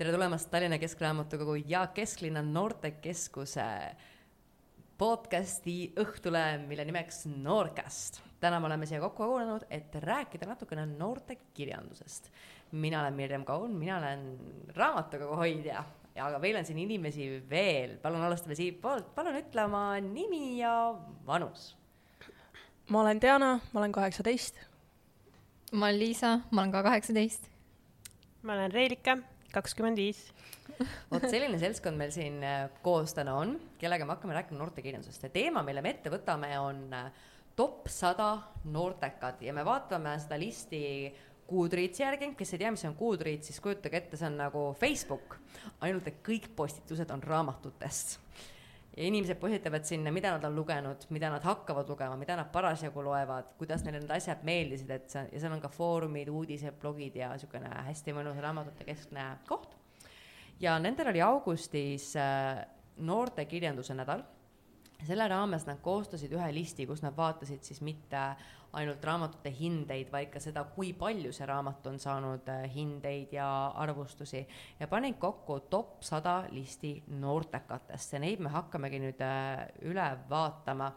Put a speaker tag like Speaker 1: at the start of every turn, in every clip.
Speaker 1: tere tulemast Tallinna Keskraamatukogu ja Kesklinna Noortekeskuse podcasti õhtule, mille nimeks Noorcast. täna me oleme siia kokku kogunenud, et rääkida natukene noortekirjandusest. mina olen Mirjam Kaun, mina olen raamatukogu hoidja, aga meil on siin inimesi veel. palun alustame siitpoolt, palun ütle oma nimi ja vanus.
Speaker 2: ma olen Diana, ma olen kaheksateist.
Speaker 3: ma olen Liisa, ma olen ka kaheksateist.
Speaker 4: ma olen Reelika, kakskümmend viis.
Speaker 1: Vot selline seltskond meil siin äh, koos täna on, kellega me hakkame rääkima noortekirjandusest. Ja teema, mille me ette võtame, on äh, top sada noortekad. Ja me vaatame seda listi Goodreadsi järgi, kes ei tea, mis on Goodreads, siis kujutage ette, see on nagu Facebook, ainult et kõik postitused on raamatutest. Ja inimesed postitavad sinna, mida nad on lugenud, mida nad hakkavad lugema, mida nad parasjagu loevad, kuidas neile need asjad meeldisid, et see, ja seal on ka foorumid, uudised, blogid ja niisugune hästi mõnus raamatute keskne koht ja nendel oli augustis äh, noortekirjanduse nädal. selle raames nad koostasid ühe listi, kus nad vaatasid siis mitte ainult raamatute hindeid, vaid ka seda, kui palju see raamat on saanud äh, hindeid ja arvustusi ja panid kokku top sada listi noortekatest ja neid me hakkamegi nüüd äh, üle vaatama.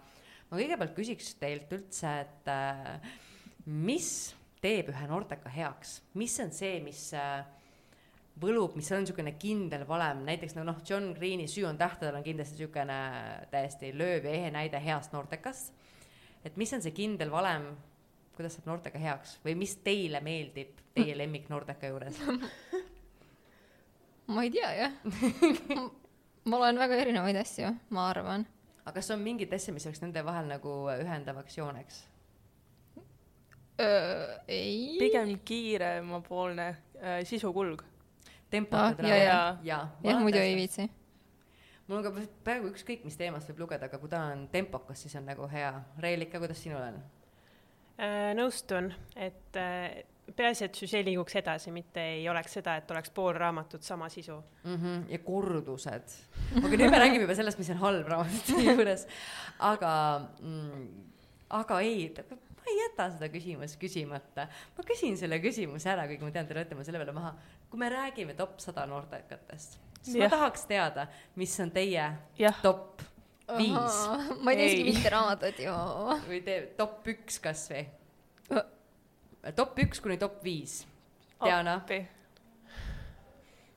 Speaker 1: ma kõigepealt küsiks teilt üldse, et mis teeb ühe noorteka heaks, mis on see, mis võlub, mis on niisugune kindel valem, näiteks noh, John Green'i Süü on tähtedel on kindlasti niisugune täiesti lööv ja ehe näide heast noortekast. Et mis on see kindel valem, kuidas saab noortega heaks või mis teile meeldib teie lemmik noorteka juures
Speaker 3: ma ei tea jah ma loen väga erinevaid asju, ma arvan.
Speaker 1: aga kas on mingeid asju, mis oleks nende vahel nagu ühendavaks jooneks?
Speaker 3: ei.
Speaker 2: pigem kiiremapoolne äh, sisukulg
Speaker 1: tempokad
Speaker 3: ah, ja, ja,
Speaker 1: ja,
Speaker 3: jah, muidu ei viitsi.
Speaker 1: Mul on ka peaaegu ükskõik, mis teemast võib lugeda, aga kui ta on tempokas, siis on nagu hea. Reelika, kuidas sinul on
Speaker 4: äh,? nõustun, et äh, peaasi, et süžee liiguks edasi, mitte ei oleks seda, et oleks pool raamatut sama sisu
Speaker 1: mm. -hmm. ja kordused. aga nüüd me räägime juba sellest, mis on halb raamatute juures. aga mm,, aga ei, ma ei jäta seda küsimust küsimata. ma küsin selle küsimuse ära, kuigi ma tean, te lööte mu selle peale maha kui me räägime top sada noortekatest, siis ja. ma tahaks teada, mis on teie ja. top viis.
Speaker 3: ma ei tea isegi mitte raamatut ju.
Speaker 1: või tee top üks kasvõi. top üks kuni top viis. Diana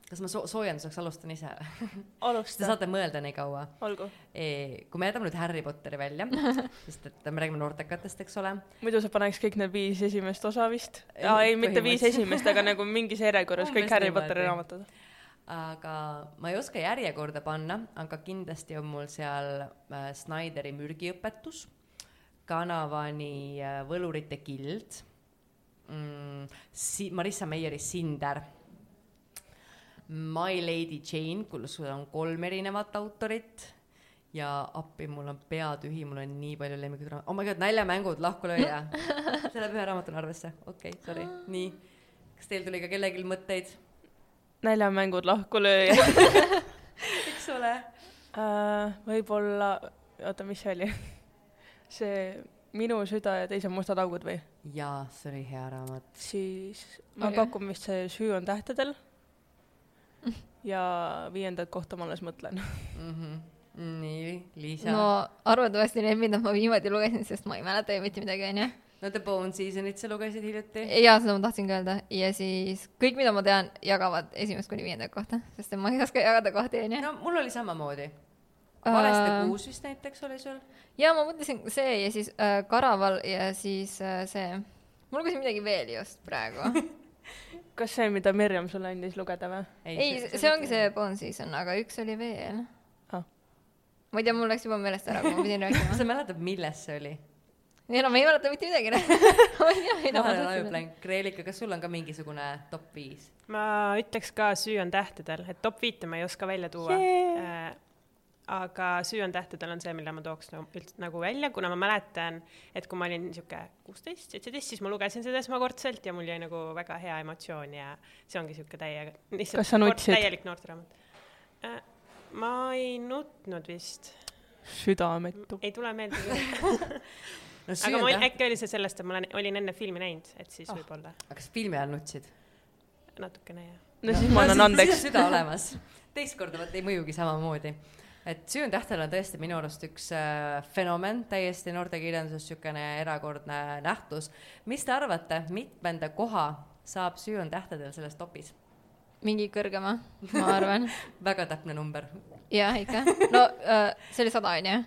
Speaker 1: kas ma so soojenduseks alustan ise
Speaker 2: alusta.
Speaker 1: Te saate mõelda nii kaua.
Speaker 2: olgu
Speaker 1: e,. kui me jätame nüüd Harry Potteri välja sest et me räägime noortekatest, eks ole.
Speaker 2: muidu sa paneks kõik need viis esimest osa vist. aa, ei, mitte viis esimest, aga nagu mingis järjekorras kõik Harry Potteri raamatud.
Speaker 1: Aga ma ei oska järjekorda panna, aga kindlasti on mul seal äh, Snyderi mürgiõpetus, Kanavani äh, Võlurite gild mm,, si-, Marissa Meieri Sinder My Lady Jane, kus on kolm erinevat autorit ja appi, mul on pea tühi, mul on nii palju lemmikuid raamatuid, oh my god, naljamängud, lahkulööja see läheb ühe raamatuna arvesse, okei okay,, sorry, nii. kas teil tuli ka kellelgi mõtteid?
Speaker 2: Naljamängud, lahkulööja
Speaker 1: eks ole
Speaker 2: uh,. võib-olla, oota, mis see oli see Minu süda ja teised mustad augud või?
Speaker 1: jaa, see oli hea raamat.
Speaker 2: siis ma okay. pakun vist see Süü on tähtedel ja viiendat kohta ma alles mõtlen
Speaker 1: mm. -hmm. nii, Liisa.
Speaker 3: no arvatavasti need, mida ma viimati lugesin, sest ma ei mäleta ju mitte midagi, onju.
Speaker 1: No The Bone Seasonit sa lugesid hiljuti?
Speaker 3: jaa, seda ma tahtsingi öelda ja siis kõik, mida ma tean, jagavad esimest kuni viiendat kohta, sest ma ei oska jagada kohti, onju.
Speaker 1: no mul oli samamoodi. Valeste uh, kuus vist näiteks oli sul?
Speaker 3: jaa, ma mõtlesin see ja siis äh, Karaval ja siis äh, see, ma lugesin midagi veel just praegu
Speaker 2: kas see, mida Mirjam sulle andis lugeda või?
Speaker 3: ei, ei, see, see ongi see Bone Season, aga üks oli veel ah.. ma ei tea, mul läks juba meelest ära, kui ma pidin rääkima
Speaker 1: sa mäletad, milles see oli?
Speaker 3: Ei no ma ei mäleta mitte midagi
Speaker 1: ma ma tahtsin. Kreelika, kas sul on ka mingisugune top viis?
Speaker 4: ma ütleks ka Süü on tähtedel, et top viite ma ei oska välja tuua yeah aga Süü on tähtedel on see, mille ma tooks nagu, üldse nagu välja, kuna ma mäletan, et kui ma olin niisugune kuusteist, seitseteist, siis ma lugesin seda esmakordselt ja mul jäi nagu väga hea emotsioon ja see ongi niisugune täiega,
Speaker 2: lihtsalt
Speaker 4: täielik noorteraamat äh,. ma ei nutnud vist.
Speaker 2: südametu.
Speaker 4: ei tule meelde küll no, aga ma, äkki oli see sellest, et ma olen, olin enne filmi näinud, et siis oh. võib-olla.
Speaker 1: aga kas filmi ajal nutsid?
Speaker 4: natukene jah.
Speaker 2: no siis ma annan andeks.
Speaker 1: süda olemas. teist korda vot ei mõjugi samamoodi. et Süün tähtel on tõesti minu arust üks äh, fenomen täiesti noortekirjanduses, niisugune erakordne nähtus. mis te arvate, mitmenda koha saab Süün tähtedel selles topis?
Speaker 3: mingi kõrgema, ma arvan
Speaker 1: väga täpne number.
Speaker 3: jah, ikka. no äh, see oli sada, onju?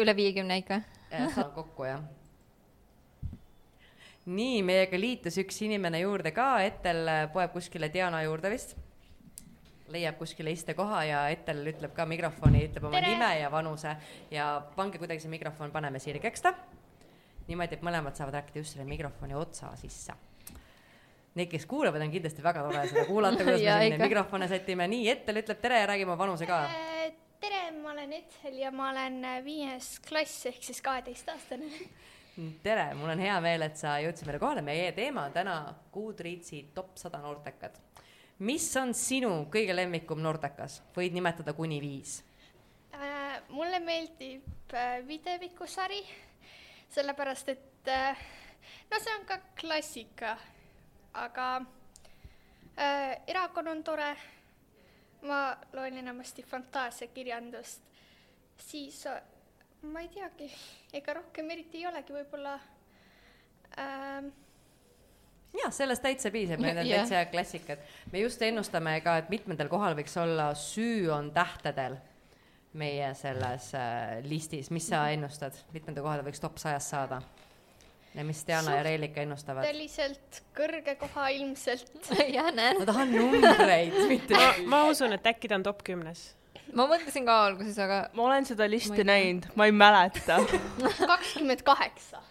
Speaker 3: üle viiekümne ikka?
Speaker 1: Sada kokku, jah nii, meiega liitus üks inimene juurde ka, Ettel poeb kuskile Diana juurde vist. leiab kuskile istekoha ja Ettel ütleb ka mikrofoni, ütleb oma Tere! nime ja vanuse ja pange kuidagi see mikrofon, paneme sirgeks ta. niimoodi, et mõlemad saavad rääkida just selle mikrofoni otsa sisse. Need, kes kuulavad, on kindlasti väga tore seda kuulata, kuidas me siin mikrofone sätime. nii, Ettel ütleb tere ja räägib oma vanuse ka.
Speaker 5: Tere, ma olen Ethel ja ma olen viies klass ehk siis kaheteistaastane
Speaker 1: tere, mul on hea meel, et sa jõudsid meile kohale, meie teema on täna Goodreadsi top sada noortekad. mis on sinu kõige lemmikum noortekas, võid nimetada kuni viis
Speaker 5: äh,? mulle meeldib äh, videvikusari, sellepärast et äh, no see on ka klassika, aga äh, erakond on tore, ma loen enamasti fantaasiakirjandust, siis äh, ma ei teagi, ega rohkem eriti ei olegi, võib-olla ähm,
Speaker 1: jah, sellest täitsa piisab, need on yeah. täitsa klassikad. me just ennustame ka, et mitmendal kohal võiks olla Süü on tähtedel meie selles äh, listis, mis sa ennustad, mitmenda kohale võiks top sajas saada? Ja mis Diana ja Reelika ennustavad?
Speaker 5: suhteliselt kõrge koha ilmselt
Speaker 3: jah, näed.
Speaker 1: ma tahan numbreid, mitte
Speaker 4: ma, ma usun, et äkki ta on top kümnes
Speaker 3: ma mõtlesin ka alguses, aga.
Speaker 2: ma olen seda listi näinud, ma ei mäleta.
Speaker 5: kakskümmend kaheksa.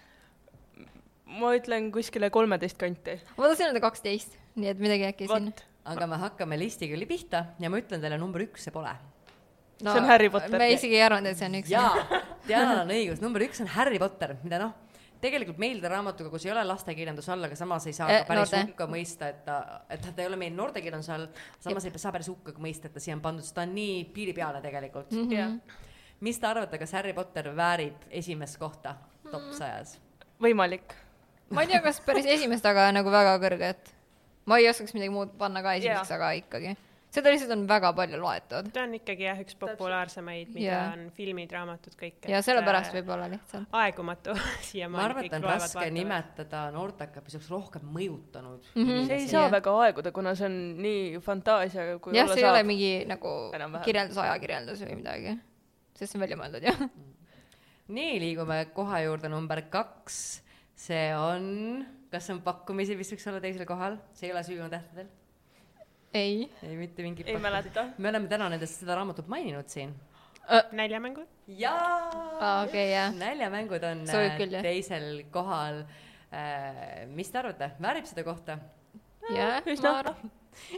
Speaker 2: ma ütlen kuskile kolmeteist kanti.
Speaker 3: ma tahtsin öelda kaksteist, nii et midagi äkki siin.
Speaker 1: aga me hakkame listiga pihta ja ma ütlen teile, number üks see pole
Speaker 2: no,. see on Harry Potter.
Speaker 3: me isegi ei arvanud, et see on üks.
Speaker 1: jaa, Dianal on õigus, number üks on Harry Potter, mida noh tegelikult meeldida raamatuga, kus ei ole lastekirjanduse all, aga samas ei saa eh, ka päris noorte. hukka mõista, et ta, et ta ei ole meil noortekirjanduse all, samas Jep. ei saa päris hukka mõista, et ta siia on pandud, sest ta on nii piiri peale tegelikult
Speaker 3: mm. -hmm.
Speaker 1: mis te arvate, kas Harry Potter väärib esimest kohta top mm. sajas?
Speaker 2: võimalik.
Speaker 3: ma ei tea, kas päris esimest, aga nagu väga kõrget. ma ei oskaks midagi muud panna ka esimeseks yeah., aga ikkagi seda lihtsalt on väga palju loetud.
Speaker 4: ta on ikkagi jah, üks populaarsemaid, mida yeah. on filmid, raamatud, kõik.
Speaker 3: ja sellepärast äh, võib-olla lihtsalt.
Speaker 4: aegumatu siiamaani.
Speaker 1: ma arvan, et on raske vaatavad. nimetada noorteka pisut rohkem mõjutanud
Speaker 2: mm. -hmm. see ei saa yeah. väga aeguda, kuna see on nii fantaasia.
Speaker 3: jah, see saab. ei ole mingi nagu kirjeldus, ajakirjeldus või midagi, sest see on välja mõeldud jah
Speaker 1: nii, liigume koha juurde number kaks. see on, kas on pakkumisi, mis võiks olla teisel kohal, see ei ole Süüa tähtedel
Speaker 3: ei.
Speaker 1: ei, mitte mingit.
Speaker 2: ei mäleta.
Speaker 1: me oleme täna nendest seda raamatut maininud siin
Speaker 4: uh,. näljamängud.
Speaker 1: jaa
Speaker 3: ah,. okei okay,, jah.
Speaker 1: näljamängud on küll, teisel kohal äh,. mis te arvate, väärib seda kohta?
Speaker 3: jah, ma arvan.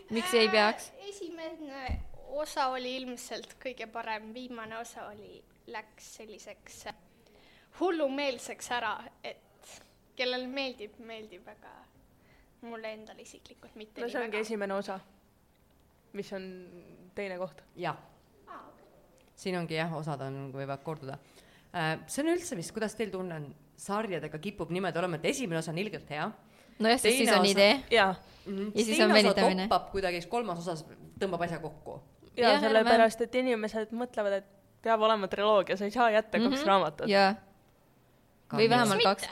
Speaker 3: miks ei peaks?
Speaker 5: esimene osa oli ilmselt kõige parem, viimane osa oli, läks selliseks hullumeelseks ära, et kellele meeldib, meeldib, aga mulle endale isiklikult mitte
Speaker 2: no see ongi väga. esimene osa mis on teine koht.
Speaker 1: jah ah,. Siin ongi jah, osad on, võivad korduda äh,. see on üldse vist, kuidas teil tunne on, sarjadega kipub niimoodi olema, et esimene osa on ilgelt hea.
Speaker 3: nojah, sest siis on osa... idee.
Speaker 2: ja,
Speaker 3: -hmm. ja siis on venitamine.
Speaker 1: kuidagi, siis kolmas osas tõmbab asja kokku.
Speaker 2: ja, ja sellepärast, et inimesed mõtlevad, et peab olema triloogia, sa ei saa jätta mm -hmm. kaks mhm. raamatut.
Speaker 3: jaa. või vähemalt kaks.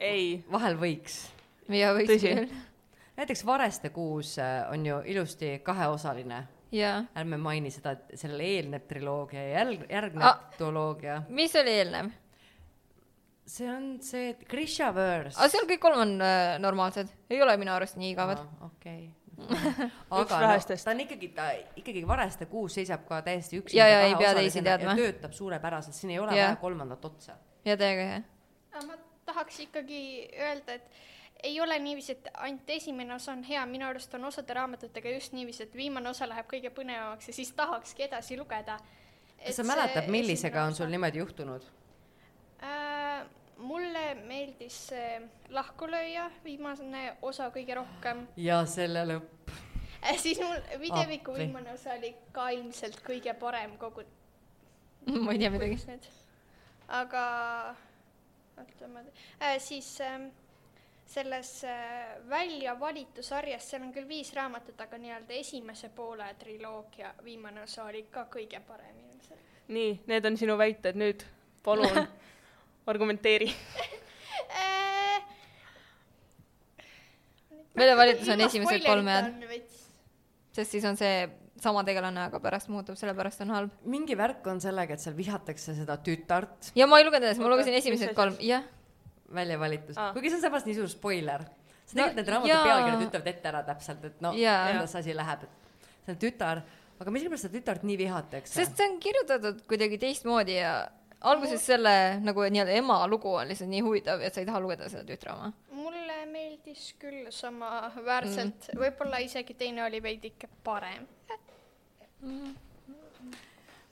Speaker 2: ei.
Speaker 1: vahel võiks.
Speaker 3: jaa, võiks küll
Speaker 1: näiteks Vareste kuus äh, on ju ilusti kaheosaline. ärme maini seda, et sellele eelneb triloogia ja jälg-, järgneb ah, duoloogia.
Speaker 3: mis oli eelnev?
Speaker 1: see on see Grishaverse.
Speaker 3: aga seal kõik kolm on äh, normaalsed, ei ole minu arust nii igavad.
Speaker 1: okei. aga no, ta on ikkagi, ta ikkagi Vareste kuus seisab ka täiesti üksi.
Speaker 3: ja, ja ei pea teisi teadma.
Speaker 1: töötab suurepäraselt, siin ei ole vaja kolmandat otsa.
Speaker 3: ja täiega hea.
Speaker 5: ma tahaks ikkagi öelda, et ei ole niiviisi, et ainult esimene osa on hea, minu arust on osade raamatutega just niiviisi, et viimane osa läheb kõige põnevamaks ja siis tahakski edasi lugeda.
Speaker 1: kas sa mäletad, millisega on sul niimoodi juhtunud
Speaker 5: äh,? mulle meeldis see Lahkulööja, viimane osa kõige rohkem.
Speaker 1: ja selle lõpp
Speaker 5: äh,. siis mul videoviku viimane osa oli ka ilmselt kõige parem kogu
Speaker 3: ma ei tea midagi.
Speaker 5: aga oota, ma äh,, siis äh, selles äh, välja valitu sarjas, seal on küll viis raamatut, aga nii-öelda esimese poole triloogia viimane osa oli ka kõige parem ilmselt.
Speaker 2: nii, need on sinu väited, nüüd palun argumenteeri.
Speaker 5: Äh,
Speaker 3: Väljavalitus on esimesed kolm head.. sest siis on see sama tegelane, aga pärast muutub, sellepärast on halb.
Speaker 1: mingi värk on sellega, et seal vihatakse seda tütart
Speaker 3: ja ma ei lugenud edasi, ma lugesin esimesed kolm, jah.
Speaker 1: Välja valitud
Speaker 2: Aa.
Speaker 1: ah., kuigi see on samas nii suur spoiler. sest
Speaker 3: No
Speaker 1: tegelikult need raamatu
Speaker 3: jaa.
Speaker 1: pealkirjad ütlevad ette ära täpselt, et no kuidas asi läheb, et see on tütar, aga miskipärast seda tütart nii vihatakse.
Speaker 3: sest see on kirjutatud kuidagi teistmoodi ja alguses selle nagu nii-öelda ema lugu on lihtsalt nii huvitav, et sa ei taha lugeda seda tütre oma.
Speaker 5: mulle meeldis küll samaväärselt mm., võib-olla isegi teine oli veidike parem.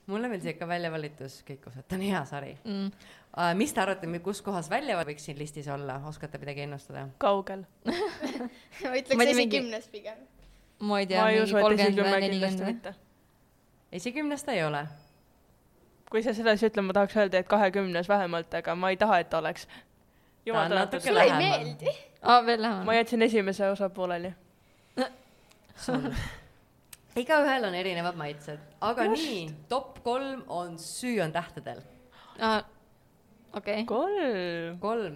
Speaker 1: Mulle meeldis ikka väljavalitus kõik osad, ta on hea sari
Speaker 3: Mm.
Speaker 1: uh,. mis te arvate, kus kohas välja võiks siin listis olla, oskate midagi ennustada?
Speaker 2: kaugel?
Speaker 5: ma
Speaker 3: Ma ei
Speaker 5: ütleks
Speaker 3: tea, mingi-
Speaker 5: esikümnes pigem.
Speaker 3: ma ei tea,
Speaker 2: ma ei
Speaker 3: mingi
Speaker 2: usu, et
Speaker 3: kolmkümmend või nelikümmend
Speaker 1: esikümnes ta ei ole.
Speaker 2: kui sa sedasi ütled, ma tahaks öelda, et kahekümnes vähemalt, aga ma ei taha, et ta oleks. jumal tänatud
Speaker 1: natuke.
Speaker 5: sulle ei meeldi?
Speaker 3: aa, veel
Speaker 2: ma
Speaker 3: lähemal.
Speaker 2: jätsin esimese osa pooleli.
Speaker 1: igaühel on erinevad maitsed, aga Just. nii, top kolm on Süü on tähtedel,
Speaker 3: okei.
Speaker 2: kolm.
Speaker 1: kolm.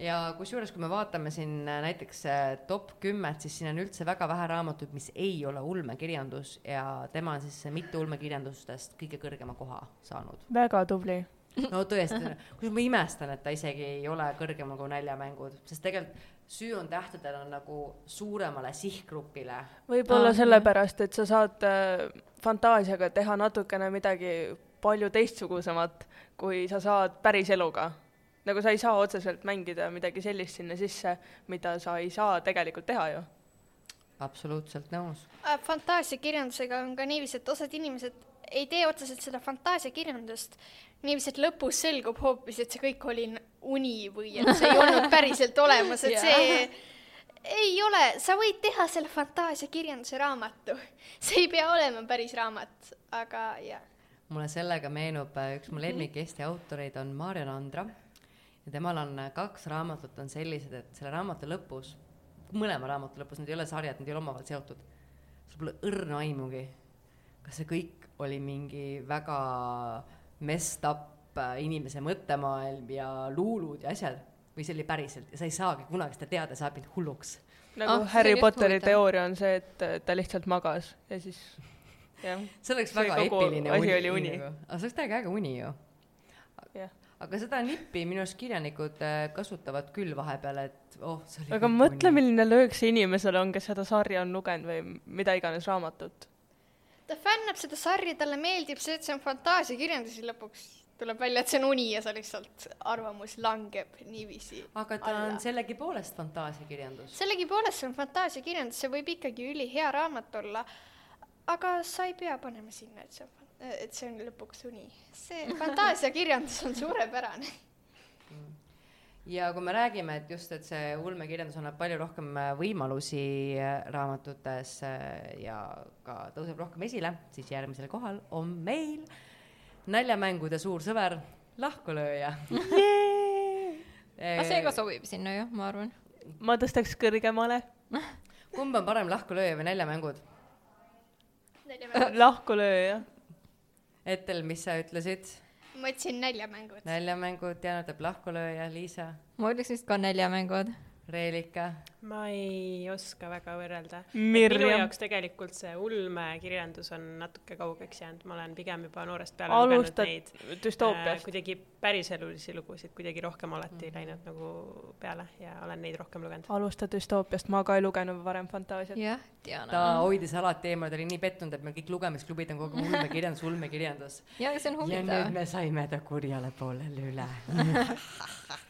Speaker 1: ja kusjuures, kui me vaatame siin äh, näiteks äh, top kümmet, siis siin on üldse väga vähe raamatuid, mis ei ole ulmekirjandus ja tema on siis mitte ulmekirjandustest kõige kõrgema koha saanud.
Speaker 2: väga tubli.
Speaker 1: no tõesti, kusjuures ma imestan, et ta isegi ei ole kõrgemal kui näljamängud, sest tegelikult Süü on tähtedel on nagu suuremale sihtgrupile
Speaker 2: võib-olla
Speaker 3: Aa,
Speaker 2: sellepärast, et sa saad äh, fantaasiaga teha natukene midagi palju teistsugusemat, kui sa saad päris eluga. nagu sa ei saa otseselt mängida midagi sellist sinna sisse, mida sa ei saa tegelikult teha ju.
Speaker 1: absoluutselt nõus.
Speaker 5: fantaasiakirjandusega on ka niiviisi, et osad inimesed ei tee otseselt seda fantaasiakirjandust. niiviisi, et lõpus selgub hoopis, et see kõik oli uni või et see ei olnud päriselt olemas, et see ei ole, sa võid teha selle fantaasiakirjanduse raamatu, see ei pea olema päris raamat, aga jah.
Speaker 1: mulle sellega meenub äh, üks mu lemmik Eesti autoreid on Maarja Nandra ja temal on äh, kaks raamatut on sellised, et selle raamatu lõpus, mõlema raamatu lõpus, need ei ole sarjad, need ei ole omavahel seotud, sul pole õrna aimugi, kas see kõik oli mingi väga messed up äh, inimese mõttemaailm ja luulud ja asjad või see oli päriselt ja sa ei saagi kunagi seda teada, ajab mind hulluks.
Speaker 2: nagu
Speaker 3: Ah,
Speaker 2: Harry Potteri
Speaker 3: huvitav.
Speaker 2: teooria on see, et äh, ta lihtsalt magas ja siis jah,
Speaker 1: see oleks
Speaker 2: See
Speaker 1: väga epiline uni,
Speaker 2: oli uni.
Speaker 1: nagu. aga see oleks täiega äge uni ju
Speaker 2: jah.
Speaker 1: aga seda nippi minu arust kirjanikud äh, kasutavad küll vahepeal, et oh, see oli
Speaker 2: aga mõtle, milline löök see inimesele on, kes seda sarja on lugenud või mida iganes raamatut.
Speaker 5: Ta fännab seda sarja, talle meeldib see, et see on fantaasiakirjandus ja lõpuks tuleb välja, et see on uni ja sa lihtsalt, arvamus langeb niiviisi
Speaker 1: aga ta
Speaker 5: alla.
Speaker 1: on sellegipoolest fantaasiakirjandus.
Speaker 5: sellegipoolest see on fantaasiakirjandus, see võib ikkagi ülihea raamat olla, aga sa ei pea panema sinna, et see on, et see on lõpuks uni. see fantaasiakirjandus on suurepärane.
Speaker 1: Ja kui me räägime, et just, et see ulmekirjandus annab palju rohkem äh, võimalusi äh, raamatutes äh, ja ka tõuseb rohkem esile, siis järgmisel kohal on meil näljamängude suur sõber, lahkulööja.
Speaker 3: aga see ka sobib sinna ju, ma arvan.
Speaker 2: ma tõstaks kõrgemale.
Speaker 1: kumb on parem, lahkulööja või näljamängud?
Speaker 2: lahkulööja.
Speaker 1: Etel, mis sa ütlesid?
Speaker 5: Ma ütlesin näljamängud.
Speaker 1: näljamängud, Jaan ütleb lahkulööja, Liisa,
Speaker 3: ma ütleks vist ka näljamängud.
Speaker 1: Reelika.
Speaker 4: ma ei oska väga võrrelda. minu jaoks tegelikult see ulmekirjandus on natuke kaugeks jäänud, ma olen pigem juba noorest peale
Speaker 2: alustad
Speaker 4: lugenud neid äh,
Speaker 2: düstoopiast.
Speaker 4: kuidagi päriselulisi lugusid kuidagi rohkem alati
Speaker 1: Mhm.
Speaker 4: läinud nagu peale ja olen neid rohkem lugenud.
Speaker 2: alusta düstoopiast, ma ka ei lugenud varem fantaasiat.
Speaker 3: jah, Diana
Speaker 1: ta. hoidis alati eemale, ta oli nii pettunud, et meil kõik lugemisklubid on kogu aeg ulmekirjandus, ulmekirjandus.
Speaker 3: ja, aga see on
Speaker 1: ja nüüd
Speaker 3: huvitav.
Speaker 1: me saime ta kurjale poolele üle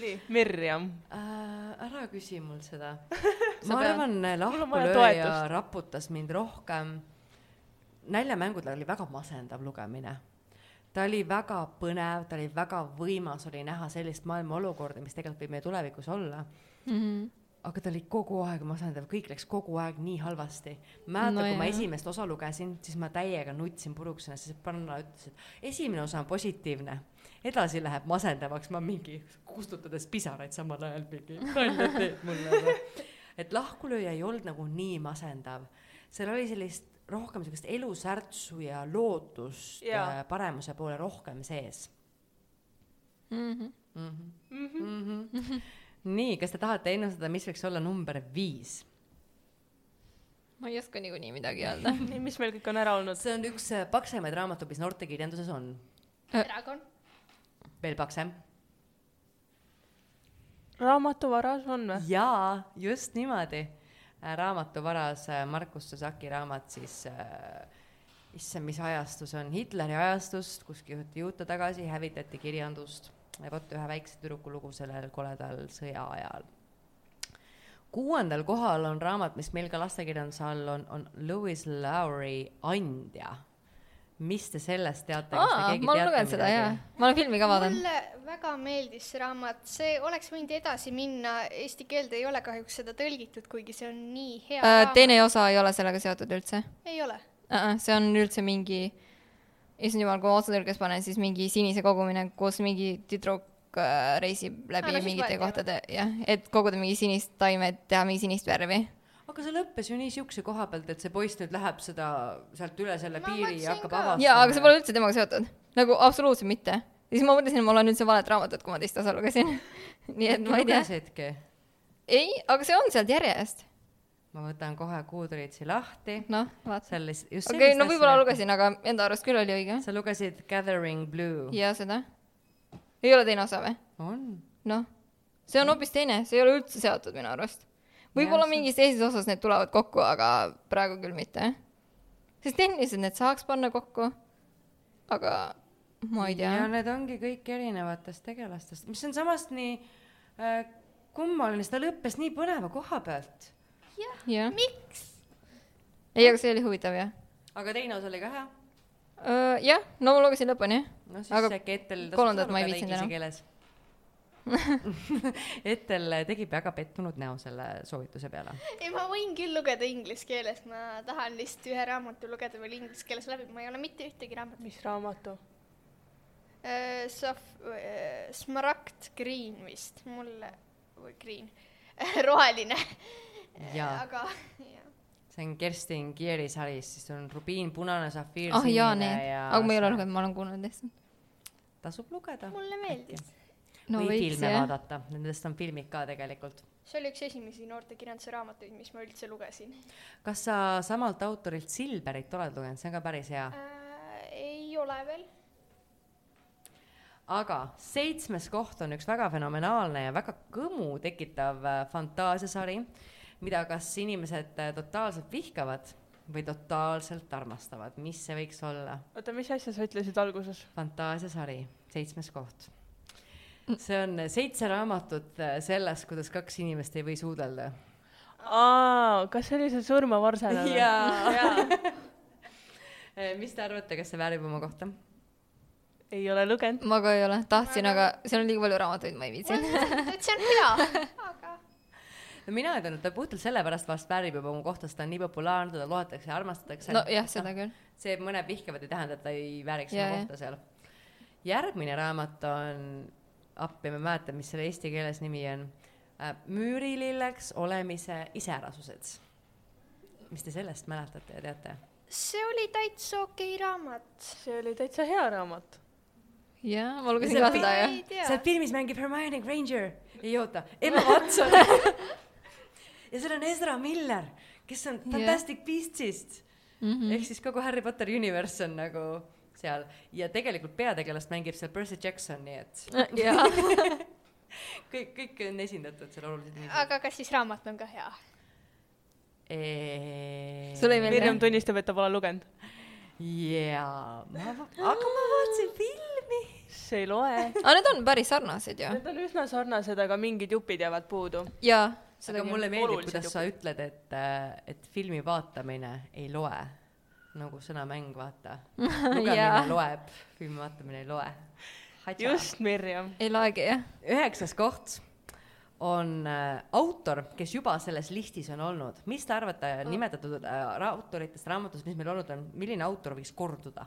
Speaker 2: nii, Mirjam.
Speaker 1: äh,. ära küsi mul seda. Ma
Speaker 3: pead.
Speaker 1: arvan,
Speaker 2: vaja
Speaker 1: lahkulööja
Speaker 2: toetust.
Speaker 1: raputas mind rohkem. näljamängudel oli väga masendav lugemine. ta oli väga põnev, ta oli väga võimas, oli näha sellist maailma olukorda, mis tegelikult võib meie tulevikus olla.
Speaker 3: Mhm.
Speaker 1: aga ta oli kogu aeg masendav, kõik läks kogu aeg nii halvasti. mäletan
Speaker 3: No
Speaker 1: kui ma
Speaker 3: jah.
Speaker 1: esimest osa lugesin, siis ma täiega nutsin puruks ennast, sest Panna ütles, et esimene osa on positiivne, edasi läheb masendavaks, ma mingi kustutades pisaraid samal ajal mingi, nalja teed mulle või. et lahkulööja ei olnud nagu nii masendav, seal oli sellist rohkem sellist elusärtsu ja lootust ja. paremuse poole rohkem sees
Speaker 3: Mhm.
Speaker 1: mm. -hmm. Mm -hmm. nii, kas te tahate ennustada, mis võiks olla number viis?
Speaker 3: ma ei oska niikuinii midagi öelda.
Speaker 2: nii, mis meil kõik on ära olnud?
Speaker 1: see on üks äh, paksemaid raamatuid, mis noortekirjanduses on.
Speaker 5: erakond.
Speaker 1: Veel paksem.
Speaker 2: raamatuvaras on või?
Speaker 1: jaa, just niimoodi. raamatuvaras äh, Markus Sasaki raamat siis äh, issand, mis ajastus on, Hitleri ajastust, kus kihutati juute tagasi, hävitati kirjandust. vot ühe väikse tüdruku lugu sellel koledal sõja ajal. kuuendal kohal on raamat, mis meil ka lastekirjanduse all on, on Lewis Lowry Andja. Mis te sellest teate?
Speaker 3: aa, ma olen lugenud seda jaa, ma olen filmi ka vaadanud.
Speaker 5: mulle väga meeldis see raamat, see oleks võinud edasi minna, eesti keelde ei ole kahjuks seda tõlgitud, kuigi see on nii hea
Speaker 3: Äh, teine osa ei ole sellega seotud üldse.
Speaker 5: ei ole.
Speaker 3: see on üldse mingi, issand jumal, kui ma otsatõlkes panen, siis mingi sinise kogumine, kus mingi tüdruk äh, reisib läbi
Speaker 5: no
Speaker 3: ah,
Speaker 5: siis
Speaker 3: mingite kohtade, jah, et koguda mingi sinist taimet, teha mingi sinist värvi.
Speaker 1: Aga see lõppes ju nii siukse koha pealt, et see poiss nüüd läheb seda sealt üle selle
Speaker 5: Ma
Speaker 1: piiri ja hakkab
Speaker 5: ka.
Speaker 1: avastama.
Speaker 3: jaa, aga see pole üldse temaga seotud. nagu absoluutselt mitte. ja siis ma mõtlesin, et ma loen üldse valet raamatut, kui ma teist osa lugesin. nii et ma ei tea.
Speaker 1: lugesidki?
Speaker 3: ei, aga see on sealt järjest.
Speaker 1: ma võtan kohe Goodreadsi lahti.
Speaker 3: noh, vaata.
Speaker 1: selles, just
Speaker 3: okei,
Speaker 1: sellist
Speaker 3: no võib-olla lugesin, aga enda arust küll oli õige.
Speaker 1: sa lugesid Gathering Blue?
Speaker 3: ja seda. ei ole teine osa või?
Speaker 1: on.
Speaker 3: noh, see on hoopis teine, see ei ole üldse seotud minu arust. Võib-olla mingis teises osas need tulevad kokku, aga praegu küll mitte. sest tehniliselt need saaks panna kokku, aga ma ei
Speaker 1: ja
Speaker 3: tea.
Speaker 1: need ongi kõik erinevatest tegelastest, mis on samas nii äh, kummaline, sest ta lõppes nii põneva koha pealt.
Speaker 3: jah,
Speaker 5: miks?
Speaker 3: ei, aga see oli huvitav jah.
Speaker 1: aga teine osa oli ka hea.
Speaker 3: jah, no ma lugesin lõpuni.
Speaker 1: no siis
Speaker 3: Aga
Speaker 1: äkki Ettel
Speaker 3: kolmandat ma ei viitsinud enam.
Speaker 1: Ettel tegi väga pettunud näo selle soovituse peale.
Speaker 5: ei, ma võin küll lugeda inglise keeles, ma tahan lihtsalt ühe raamatu lugeda veel inglise keeles läbi, ma ei ole mitte ühtegi raamatut
Speaker 2: mis raamatu?
Speaker 5: äh,. Sof- äh,, Smaragd Green vist, mulle, või Green, roheline.
Speaker 1: Jaa.
Speaker 5: aga jah,
Speaker 1: see on Kerstin Kieri salis, siis on rubiin, punane, safiir,
Speaker 3: ah jaa,
Speaker 1: sinine
Speaker 3: need,
Speaker 1: ja
Speaker 3: aga ma ei ole lugenud, ma olen kuulnud lihtsalt.
Speaker 1: tasub lugeda.
Speaker 5: mulle meeldis.
Speaker 3: No
Speaker 1: või
Speaker 3: võiks
Speaker 1: filme
Speaker 3: jah.
Speaker 1: vaadata, nendest on filmid ka tegelikult.
Speaker 5: see oli üks esimesi noortekirjanduse raamatuid, mis ma üldse lugesin
Speaker 1: kas sa samalt autorilt Silberit oled lugenud, see on ka päris hea.
Speaker 5: äh,. ei ole veel.
Speaker 1: aga seitsmes koht on üks väga fenomenaalne ja väga kõmu tekitav äh, fantaasiasari, mida kas inimesed äh, totaalselt vihkavad või totaalselt armastavad, mis see võiks olla?
Speaker 2: oota, mis asja sa ütlesid alguses?
Speaker 1: fantaasiasari, seitsmes koht. See on seitse raamatut äh, sellest, kuidas kaks inimest ei või suudelda.
Speaker 2: aa, kas see oli see surmavarselane?
Speaker 1: jaa. mis te arvate, kas see väärib oma kohta?
Speaker 2: ei ole lugenud.
Speaker 3: ma ka ei ole, tahtsin, aga seal on liiga palju raamatuid, ma ei
Speaker 5: et see on hea, aga
Speaker 1: no mina ütlen, et ta puhtalt sellepärast vast väärib juba oma kohta, sest ta on nii populaarne, teda loetakse ja armastatakse.
Speaker 3: nojah, seda küll.
Speaker 1: see, et mõned vihkavad, ei tähenda, et ta ei vääriks oma kohta seal. järgmine raamat on, appi ma ei mäleta, mis selle eesti keeles nimi on äh,, Müürililleks olemise iseärasused. mis te sellest mäletate ja teate?
Speaker 5: see oli täitsa okei raamat.
Speaker 2: see oli täitsa hea raamat.
Speaker 3: jaa, ma lugesin ka seda jah.
Speaker 1: seal. filmis mängib Hermione Granger, ei oota, Emma Watson. ja seal on Ezra Miller, kes on. Fantastic Beastsist mm. -hmm. ehk siis kogu Harry Potter universe on nagu seal ja tegelikult peategelast mängib seal Percy Jackson, nii et
Speaker 3: jaa,
Speaker 1: kõik, kõik on esindatud seal oluliselt
Speaker 5: aga kas siis raamat on ka hea?
Speaker 2: Mirjam tunnistab, et ta pole lugenud.
Speaker 1: jaa, ma, aga ma vaatasin filmi.
Speaker 2: see ei loe.
Speaker 3: aga need on päris sarnased ju.
Speaker 2: Need on üsna sarnased, aga mingid jupid jäävad puudu.
Speaker 3: jaa,
Speaker 1: aga mulle meeldib, kuidas sa ütled, et, et filmi vaatamine ei loe. Nagu sõnamäng, vaata. lugemine
Speaker 3: Jaa.
Speaker 1: loeb, filmi vaatamine ei loe.
Speaker 2: just, Mirjam.
Speaker 3: ei loegi jah.
Speaker 1: üheksas koht on äh, autor, kes juba selles listis on olnud. mis te arvate nimetatud äh, autoritest raamatus, mis meil olnud on, milline autor võiks korduda?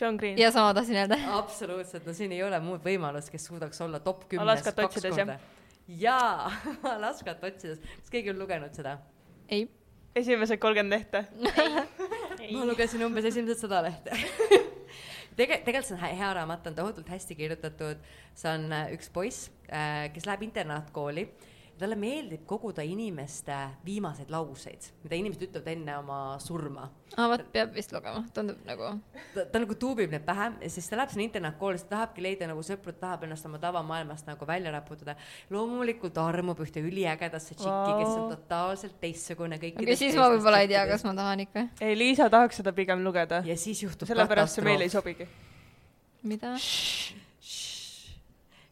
Speaker 2: John Green.
Speaker 3: ja sama tahtsin öelda.
Speaker 1: absoluutselt, no siin ei ole muud võimalust, kes suudaks olla top kümnes kaks korda. jaa, Alaskat otsides, kas keegi on lugenud seda?
Speaker 3: ei,
Speaker 2: esimesed kolmkümmend lehte.
Speaker 1: Ma lugesin umbes esimesed sada lehte. Tege-, tegelikult see on hea raamat, on tohutult hästi kirjutatud, see on äh, üks poiss, kes läheb internaatkooli, talle meeldib koguda inimeste viimaseid lauseid, mida inimesed ütlevad enne oma surma
Speaker 3: aa vot peab vist lugema, tundub nagu.
Speaker 1: ta, ta nagu tuubib need pähe siis ta läheb sinna internaatkooli, siis ta tahabki leida nagu sõpru, ta tahab ennast oma tavamaailmast nagu välja raputada. loomulikult armub ühte üliägedasse tšikki, kes on totaalselt teistsugune kõikidest
Speaker 3: okei, siis ma võib-olla ei tea, kas ma tahan ikka.
Speaker 2: ei, Liisa tahaks seda pigem lugeda.
Speaker 1: ja siis juhtub
Speaker 2: sellepärast see meile ei sobigi.
Speaker 3: mida?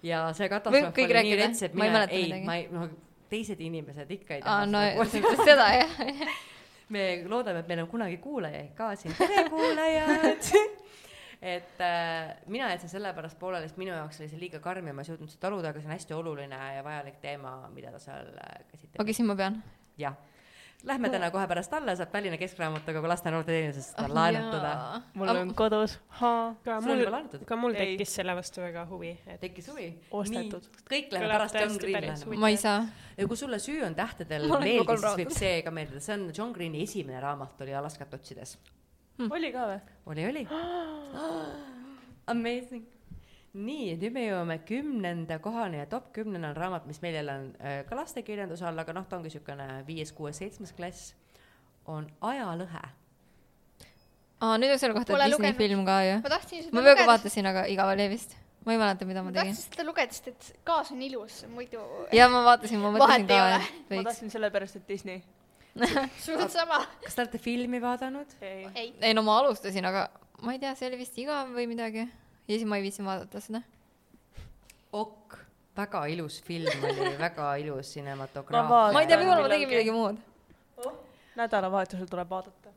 Speaker 1: Ja see katastroof oli nii
Speaker 3: rääkida?
Speaker 1: rets, et
Speaker 3: Ma ei
Speaker 1: mina ei, ma ei, no teised inimesed ikka ei
Speaker 3: aa,
Speaker 1: taha
Speaker 3: no
Speaker 1: seda
Speaker 3: jah.
Speaker 1: me loodame, et meil on kunagi kuulajaid ka siin, tere kuulajad et äh, mina jätsin sellepärast pooleli, sest minu jaoks oli see liiga karm ja ma ei suutnud seda taluda, aga see on hästi oluline ja vajalik teema, mida ta seal äh, käsitleb
Speaker 3: okei, siis ma pean.
Speaker 1: jah. Lähme täna kohe pärast alla, saab Tallinna Keskraamatukogu laste ja noorte teenusest seda laenutada.
Speaker 2: mul on kodus,
Speaker 4: ka mul ka mul
Speaker 2: Ei.
Speaker 4: tekkis selle vastu väga huvi, et
Speaker 1: tekkis huvi?
Speaker 2: Ostetud.
Speaker 1: kõik läheb pärast John
Speaker 4: tõesti
Speaker 1: Green
Speaker 4: päris
Speaker 1: laenama.
Speaker 3: ma ei saa.
Speaker 1: ja kui sulle Süü on tähtedel meeldis, siis võib see ka meeldida, see on John Greeni esimene raamat oli Alaskat otsides.
Speaker 2: oli ka või?
Speaker 1: oli, oli. Amazing. nii, nüüd me jõuame kümnenda kohani ja top kümnena on raamat, mis meil jälle on äh, ka lastekirjanduse all, aga noh, ta ongi niisugune viies, kuues, seitsmes klass, on Ajalõhe.
Speaker 3: aa, nüüd on selle kohta
Speaker 5: Pole
Speaker 3: Disney
Speaker 5: lugenud.
Speaker 3: film ka ju.
Speaker 5: ma tahtsin seda
Speaker 3: ma
Speaker 5: lugeda,
Speaker 3: vaatasin, aga igav oli vist. ma ei mäleta, mida
Speaker 5: ma
Speaker 3: ma tegin
Speaker 5: tahtsin. seda lugeda, sest et kaas on ilus, muidu
Speaker 3: ja ma vaatasin, ma mõtlesin ka
Speaker 5: ei ole.,
Speaker 3: et
Speaker 2: ma
Speaker 3: võiks.
Speaker 2: tahtsin sellepärast, et Disney.
Speaker 5: suht sama.
Speaker 1: kas te olete filmi vaadanud?
Speaker 2: ei,
Speaker 5: ei,
Speaker 3: ei no ma alustasin, aga ma ei tea, see oli vist igav või midagi. Ja siis ma ei viitsinud vaadata seda.
Speaker 1: ok, väga ilus film oli, väga ilus
Speaker 2: Ma
Speaker 1: cinematograafia
Speaker 3: ma ei tea, võib-olla ma tegin midagi muud.
Speaker 2: nädalavahetusel tuleb vaadata.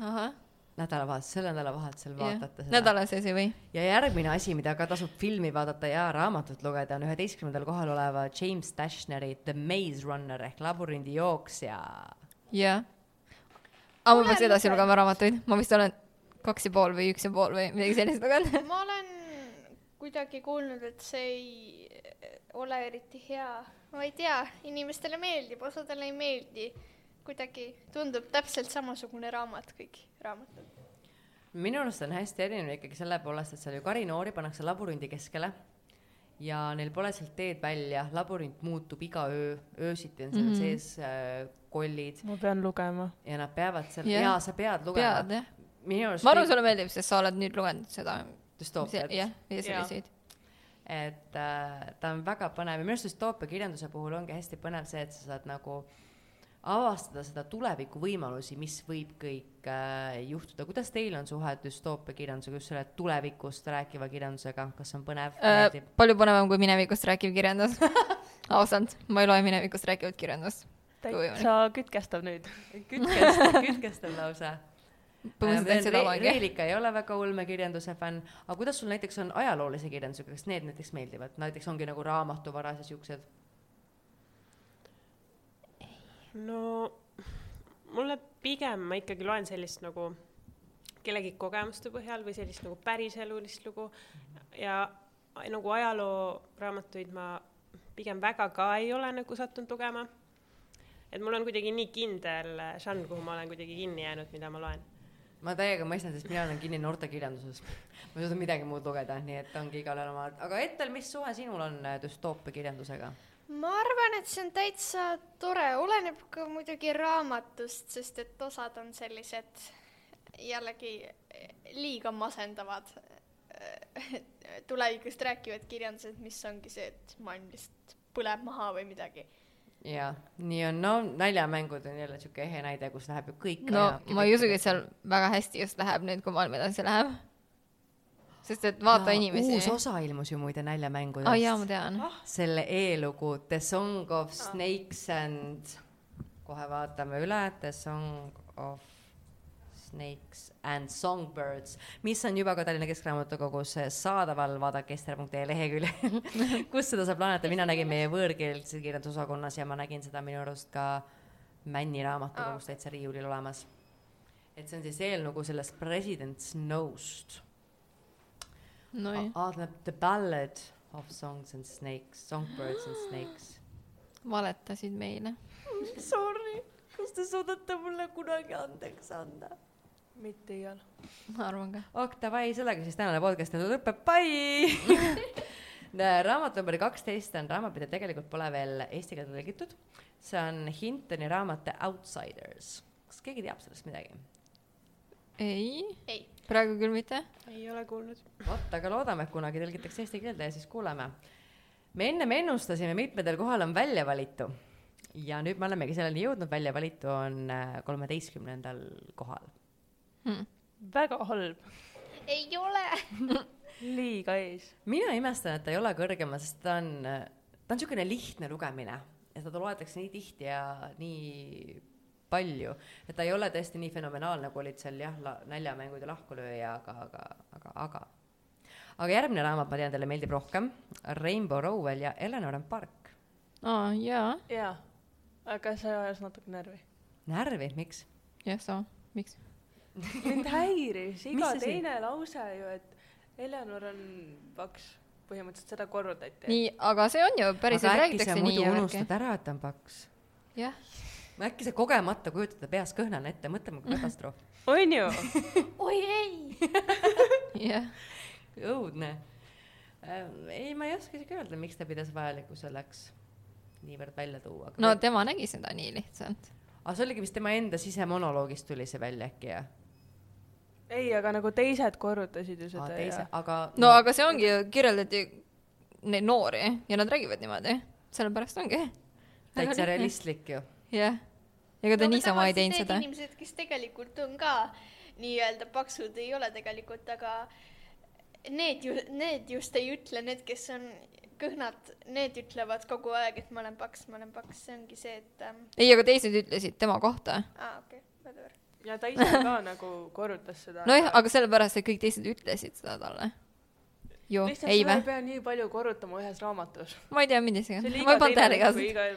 Speaker 3: ahah,
Speaker 1: nädalavahetusel, selle nädalavahetusel vaatate. seda.
Speaker 3: nädala sees ei või.
Speaker 1: ja järgmine asi, mida ka tasub filmi vaadata ja raamatut lugeda, on üheteistkümnendal kohal oleva James Dashneri The Maze Runner ehk labürindi jooksja.
Speaker 3: jah. aga ma peaks edasi lugema raamatuid, ma vist olen kaks ja pool või üks ja pool või midagi sellist lugenud.
Speaker 5: ma olen kuidagi kuulnud, et see ei ole eriti hea. ma ei tea, inimestele meeldib, osadele ei meeldi. kuidagi tundub täpselt samasugune raamat, kõik raamatud.
Speaker 1: minu arust on hästi erinev ikkagi selle poolest, et seal ju kari noori pannakse labürindi keskele ja neil pole sealt teed välja, labürint muutub iga öö, öösiti on seal mm. -hmm. sees äh, kollid
Speaker 2: ma pean lugema.
Speaker 1: ja nad peavad seal yeah., jaa, sa pead lugema. Minu arust
Speaker 3: ma arvan, sulle meeldib, sest sa oled nüüd lugenud seda.
Speaker 1: düstoopiat
Speaker 3: jah, ja selliseid.
Speaker 1: et äh, ta on väga põnev ja minu arust düstoopia kirjanduse puhul ongi hästi põnev see, et sa saad nagu avastada seda tuleviku võimalusi, mis võib kõik äh, juhtuda. kuidas teil on suhe düstoopia kirjandusega, just selle tulevikust rääkiva kirjandusega, kas on põnev
Speaker 3: Äh, palju põnevam kui minevikust rääkiv kirjandus. ausalt, ma ei loe minevikust rääkivat kirjandust.
Speaker 2: täitsa kütkestav nüüd.
Speaker 1: kütkestav, kütkestav lausa.
Speaker 3: Põhimõtteliselt seda loengi.
Speaker 1: Reelika ei ole väga ulmekirjanduse fänn, aga kuidas sul näiteks on ajaloolise kirjandusega, kas need näiteks meeldivad, näiteks ongi nagu raamatuvaras ja siuksed?
Speaker 4: no mulle pigem ma ikkagi loen sellist nagu kellegi kogemuste põhjal või sellist nagu päriselulist lugu ja nagu ajalooraamatuid ma pigem väga ka ei ole nagu sattunud lugema. et mul on kuidagi nii kindel žanr, kuhu ma olen kuidagi kinni jäänud, mida ma loen.
Speaker 1: Ma täiega mõistan, sest mina olen kinni noortekirjanduses. ma ei suuda midagi muud lugeda, nii et ongi igalühel oma, aga Ettel, mis suhe sinul on äh, düstoopia kirjandusega?
Speaker 5: ma arvan, et see on täitsa tore, oleneb ka muidugi raamatust, sest et osad on sellised jällegi liiga masendavad tulevikust rääkivad kirjandused, mis ongi see, et maailm lihtsalt põleb maha või midagi.
Speaker 1: jaa, nii on, no naljamängud on jälle siuke ehe näide, kus läheb ju kõik
Speaker 3: no ma ei usugi, et seal väga hästi just läheb nüüd, kui maailm edasi läheb. sest et vaata inimesi.
Speaker 1: uus osa ilmus ju muide näljamängudest
Speaker 3: aa jaa, ma tean.
Speaker 1: selle eelugu The Song of Snakes and kohe vaatame üle, The Song of Snakes and Songbirds, mis on juba ka Tallinna Keskraamatukogus saadaval, vaadake ester.ee leheküljel kus seda saab laenata, mina nägin meie võõrkeelse kirjandusosakonnas ja ma nägin seda minu arust ka Männi raamatukogus täitsa riiulil olemas. et see on siis eelnõu sellest President Snow'st
Speaker 3: nojah,
Speaker 1: ah, The Ballad of Songs and Snakes, Songbirds and Snakes.
Speaker 3: valetasid meile.
Speaker 1: Sorry, kas te suudate mulle kunagi andeks anda?
Speaker 2: Mitte iial.
Speaker 3: ma arvan ka.
Speaker 1: ok, davai, sellega siis tänane podcast lõpeb, bye raamat number kaksteist on raamat, mida tegelikult pole veel eesti keelde tõlgitud. see on Hintoni raamat The Outsiders. kas keegi teab sellest midagi?
Speaker 3: ei,
Speaker 5: ei,
Speaker 3: praegu küll mitte.
Speaker 4: ei ole kuulnud.
Speaker 1: vot, aga loodame, et kunagi tõlgitakse eesti keelde ja siis kuuleme. me ennem ennustasime, mitmendal kohal on väljavalitu ja nüüd me olemegi selleni jõudnud, väljavalitu on äh, kolmeteistkümnendal kohal.
Speaker 3: Hmm.
Speaker 2: väga halb,
Speaker 5: ei ole.
Speaker 2: liiga ees.
Speaker 1: mina imestan, et ta ei ole kõrgemal, sest ta on, ta on niisugune lihtne lugemine ja seda loetakse nii tihti ja nii palju, et ta ei ole tõesti nii fenomenaalne, kui olid seal jah, näljamängud ja lahkulööja, aga, aga, aga, aga. aga järgmine raamat, ma tean, teile meeldib rohkem, Rainbow Rowell ja Eleanor and Park.
Speaker 3: aa, jaa,
Speaker 2: jaa, aga see ajas natuke närvi.
Speaker 1: närvi, miks?
Speaker 3: jah, sama, miks?
Speaker 2: Mind häiris iga teine lause ju, et Eleanor on paks, põhimõtteliselt seda kordati.
Speaker 3: nii, aga see on ju päriselt
Speaker 1: aga äkki sa
Speaker 3: räägitakse nii
Speaker 1: unustad ära, et ta on paks?
Speaker 3: jah,
Speaker 1: äkki sa kogemata kujutad ta peas kõhnana ette, mõtleme kui katastroof.
Speaker 2: on ju?
Speaker 5: oi ei.
Speaker 3: jah.
Speaker 1: õudne äh,. ei, ma ei oska isegi öelda, miks ta pidas vajalikuks selleks niivõrd välja tuua.
Speaker 3: no tema nägi seda nii lihtsalt.
Speaker 1: aga see oligi vist tema enda sisemonoloogist tuli see välja äkki jah?
Speaker 2: ei, aga nagu teised korrutasid ju seda
Speaker 1: teise, aga
Speaker 3: no aga see ongi ju, kirjeldati neid noori ja nad räägivad niimoodi, sellepärast ongi.
Speaker 1: täitsa. realistlik ju.
Speaker 3: jah, ega ta niisama ei teinud seda.
Speaker 5: inimesed, kes tegelikult on ka nii-öelda paksud, ei ole tegelikult, aga need ju, need just ei ütle, need, kes on kõhnad, need ütlevad kogu aeg, et ma olen paks, ma olen paks, see ongi see, et ähm,
Speaker 3: ei, aga teised ütlesid tema kohta.
Speaker 5: aa okei okay,, whatever.
Speaker 2: Ja ta ise ka nagu korrutas seda.
Speaker 3: nojah, aga sellepärast, et kõik teised ütlesid seda talle. ju, ei
Speaker 2: seda ei
Speaker 3: vä?
Speaker 2: pea nii palju korrutama ühes raamatus.
Speaker 3: ma ei tea, millest
Speaker 2: see
Speaker 3: iganes, ma ei pannud tähele
Speaker 2: leht või iga,